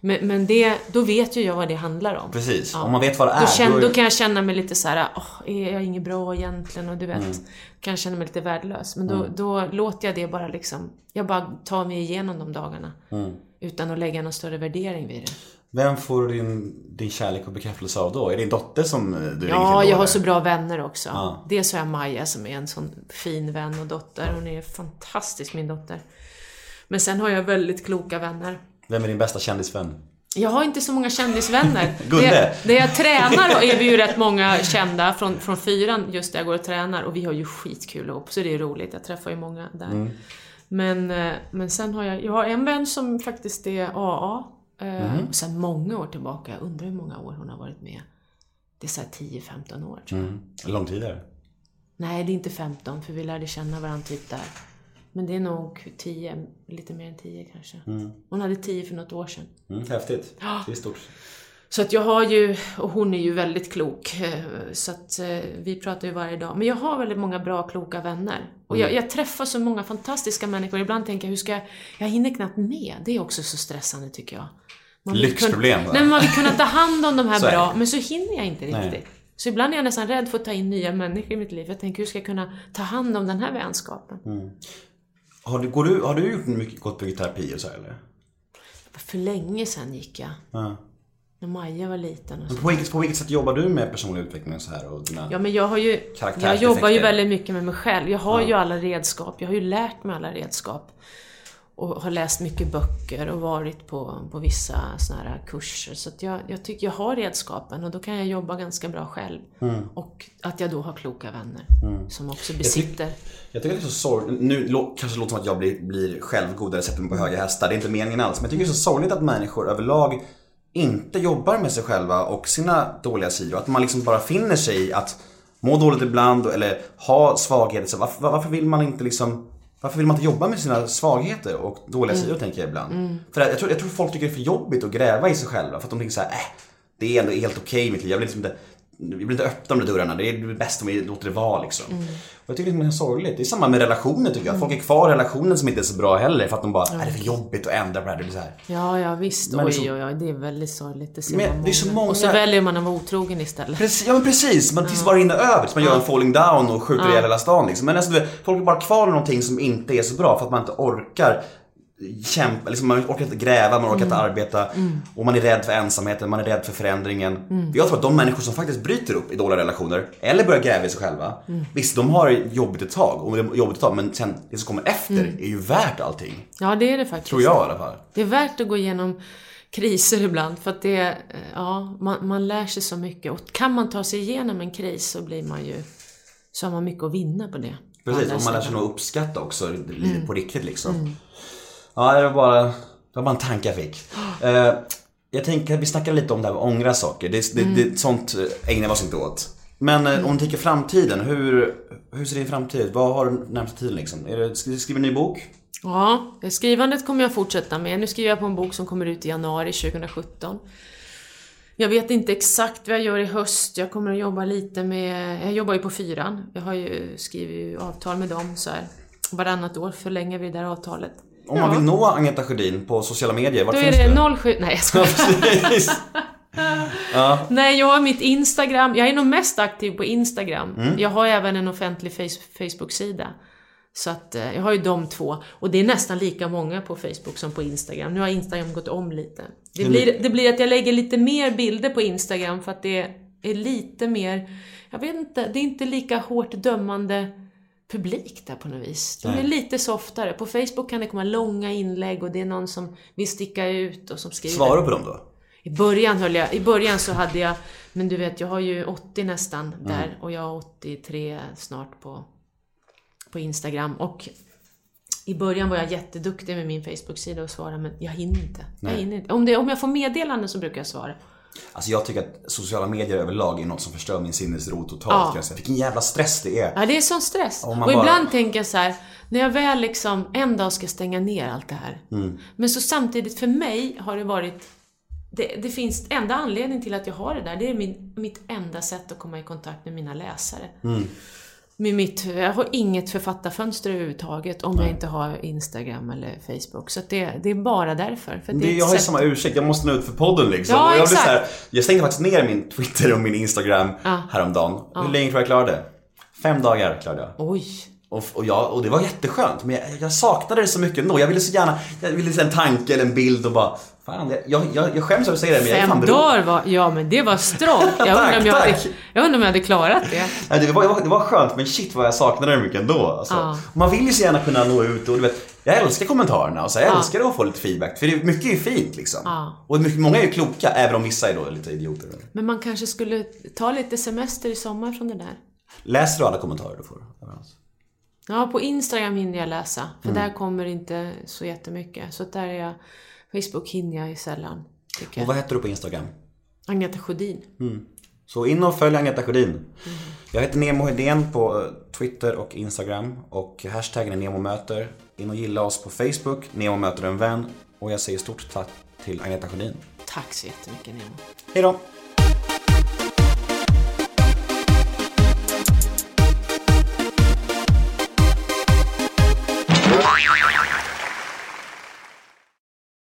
Men, men det, då vet ju jag vad det handlar om. Precis. Ja. Om man vet vad det är. Då, känner, då kan jag känna mig lite så här, åh, är jag inget bra egentligen? Och du vet, kan jag känna mig lite värdelös. Men då, då låter jag det bara liksom, jag bara tar mig igenom de dagarna. Utan att lägga någon större värdering vid det. Vem får du din, din kärlek och bekräftelse av då? Är det din dotter som du ringer Ja, jag har eller? så bra vänner också. Ja. Dels har jag Maja som är en sån fin vän och dotter. Hon är fantastisk min dotter. Men sen har jag väldigt kloka vänner. Vem är din bästa kändisvän? Jag har inte så många kändisvänner. Gunde. Det, det jag tränar är vi ju rätt många kända från, från fyran just där jag går och tränar och vi har ju skitkul ihop så det är roligt. Jag träffar ju många där. Mm. Men, eh, men sen har jag, jag har en vän som faktiskt är AA. eh, Mm. Och sen många år tillbaka, jag undrar hur många år hon har varit med. Det är såhär 10-15 år tror jag. Mm. Lång tid är det? Nej, det är inte 15 för vi lärde känna varandra typ där. Men det är nog 10, lite mer än 10 kanske. Hon hade 10 för något år sedan. Mm, häftigt. Det är stort. Så att jag har ju, och hon är ju väldigt klok, eh, så att eh, vi pratar ju varje dag. Men jag har väldigt många bra, kloka vänner. Och Mm. jag, jag träffar så många fantastiska människor. Ibland tänker jag, hur ska jag, jag hinner knappt med. Det är också så stressande tycker jag. Man Lyxproblem, kunna? Nej, men man vill kunna ta hand om de här bra, men så hinner jag inte Nej. riktigt. Så ibland är jag nästan rädd för att ta in nya människor i mitt liv. Jag tänker, hur ska jag kunna ta hand om den här vänskapen? Mm. Har du, går du, har du gjort mycket, gått på terapi och så här, eller? För länge sedan gick jag. Ja. När Maja var liten och så. På, vilket, på vilket sätt jobbar du med personlig utveckling och så här? Och dina... Ja, men jag har ju... Jag jobbar ju väldigt mycket med mig själv. Jag har ju alla redskap. Jag har ju lärt mig alla redskap. Och har läst mycket böcker och varit på, på vissa såna här kurser. Så jag, jag tycker jag har redskapen och då kan jag jobba ganska bra själv. Mm. Och att jag då har kloka vänner som också besitter. Jag tycker det är så sorgligt, nu kanske det låter som att jag blir, blir självgod eller sätter mig på höga hästar, det är inte meningen alls. Men jag tycker det är så sorgligt att människor överlag inte jobbar med sig själva och sina dåliga sidor. Att man liksom bara finner sig i att må dåligt ibland eller ha svagheter. Så varför, varför vill man inte liksom varför vill man inte jobba med sina svagheter och dåliga sidor tänker jag ibland. För jag tror, jag tror folk tycker det är för jobbigt att gräva i sig själva för att de tänker så här, äh, det är ändå helt okej i mitt liv. Jag vill liksom inte, vi vill inte öppna de där dörrarna, det är bäst om vi låter det vara liksom. Och jag tycker det är sorgligt. Det är samma med relationer tycker jag. Folk är kvar i relationer som inte är så bra heller för att de bara, är det är för jobbigt att ändra på det här. Det blir så här. Ja, ja visst. Men oj, liksom- oj, oj. Det är väldigt sorgligt. Det ser Men man det är så många- Och så väljer man att vara otrogen istället. Precis, ja men precis, man tills bara rinner över. Tills man gör en falling down och skjuter ihjäl hela stan liksom. Men alltså, du vet, folk är bara kvar i någonting som inte är så bra för att man inte orkar kämpa, liksom, man orkar inte gräva, man orkar inte arbeta och man är rädd för ensamheten, man är rädd för förändringen. Jag tror att de människor som faktiskt bryter upp i dåliga relationer eller börjar gräva i sig själva, visst de har jobbigt ett tag, och det är jobbigt ett tag, men sen det som kommer efter är ju värt allting. Ja, det är det faktiskt. Tror jag i alla fall. Det är värt att gå igenom kriser ibland för att det, ja, man, man lär sig så mycket. Och kan man ta sig igenom en kris så blir man ju, så har man mycket att vinna på det. Precis, och man lär sig nog uppskatta också livet på riktigt liksom. Ja, det var bara, det var bara en tanke jag fick. Eh, jag tänker att vi snackar lite om det här med att ångra saker. Det, det, det, sånt ägnar vi oss inte åt. Men eh, om du tänker framtiden, hur, hur ser din framtid ut? Vad har du närmsta tiden liksom? Är det, skriva en ny bok? Ja, skrivandet kommer jag fortsätta med. Nu skriver jag på en bok som kommer ut i januari 2017. Jag vet inte exakt vad jag gör i höst. Jag kommer att jobba lite med... Jag jobbar ju på Fyran. Jag har ju skrivit avtal med dem så här. Varannat år förlänger vi det där avtalet. Om man vill nå Agneta Sjödin på sociala medier, vart Då är finns det det? 07... Nej jag skojar. Precis. Nej, jag har mitt Instagram. Jag är nog mest aktiv på Instagram. Mm. Jag har även en offentlig face- Facebook-sida. Så att eh, jag har ju de två. Och det är nästan lika många på Facebook som på Instagram. Nu har Instagram gått om lite. Det blir, det blir att jag lägger lite mer bilder på Instagram för att det är lite mer, jag vet inte, det är inte lika hårt dömande publik där på något vis. De är Nej. lite softare. På Facebook kan det komma långa inlägg och det är någon som vill sticka ut och som skriver. Svarar du på dem då? I början höll jag, i början så hade jag, men du vet jag har ju 80 nästan där och jag har 83 snart på, på Instagram och i början var jag jätteduktig med min Facebook-sida och svara men jag hinner inte. Jag hinner inte. Om, det, om jag får meddelanden så brukar jag svara. Alltså jag tycker att sociala medier överlag är något som förstör min sinnesro totalt Ja. kan jag. Vilken jävla stress det är. Ja, det är sån stress. Och bara- ibland tänker jag så här, när jag väl liksom en dag ska stänga ner allt det här. Mm. Men så samtidigt för mig har det varit det, det finns enda anledning till att jag har det där, det är min, mitt enda sätt att komma i kontakt med mina läsare. Mm. Med mitt, jag har inget författarfönster överhuvudtaget om jag inte har Instagram eller Facebook. Så det, det är bara därför. För det Det, jag har ju samma ursäkt, jag måste nå ut för podden liksom. Ja, och jag, blir så här, jag stängde faktiskt ner min Twitter och min Instagram Ja. häromdagen. Hur länge tror jag klarade det? Fem dagar klarade jag. Oj! Och, och, jag, och det var jätteskönt, men jag, jag saknade det så mycket ändå. Jag ville så gärna, jag ville se en tanke eller en bild och bara, fan, jag, jag, jag, skäms över att säga det, men jag är fan Fem dagar var, ja men det var strångt. Jag undrar om jag, hade, jag undrar om jag hade klarat det. Nej, det, var, det, var, det var skönt, men shit vad jag saknade det mycket ändå. Alltså. Ja. Man vill ju så gärna kunna nå ut och du vet, jag älskar kommentarerna och så, jag Ja. älskar att få lite feedback. För det, mycket är ju fint liksom. Ja. Och mycket, många är ju kloka, även om vissa är då lite idioter. Men man kanske skulle ta lite semester i sommar från det där. Läser du alla kommentarer du får? Ja, på Instagram hinner jag läsa. För Mm. där kommer inte så jättemycket. Så där är jag... Facebook hinner jag ju sällan. Och vad heter du på Instagram? Agneta Sjödin. Så in och följ Agneta Sjödin. Mm. Jag heter Nemo Hedén på eh, Twitter och Instagram. Och hashtaggen är NEMOMÖTER. In och gilla oss på Facebook, Nemo möter en vän. Och jag säger stort tack till Agneta Sjödin. Tack så jättemycket Nemo. Hej då!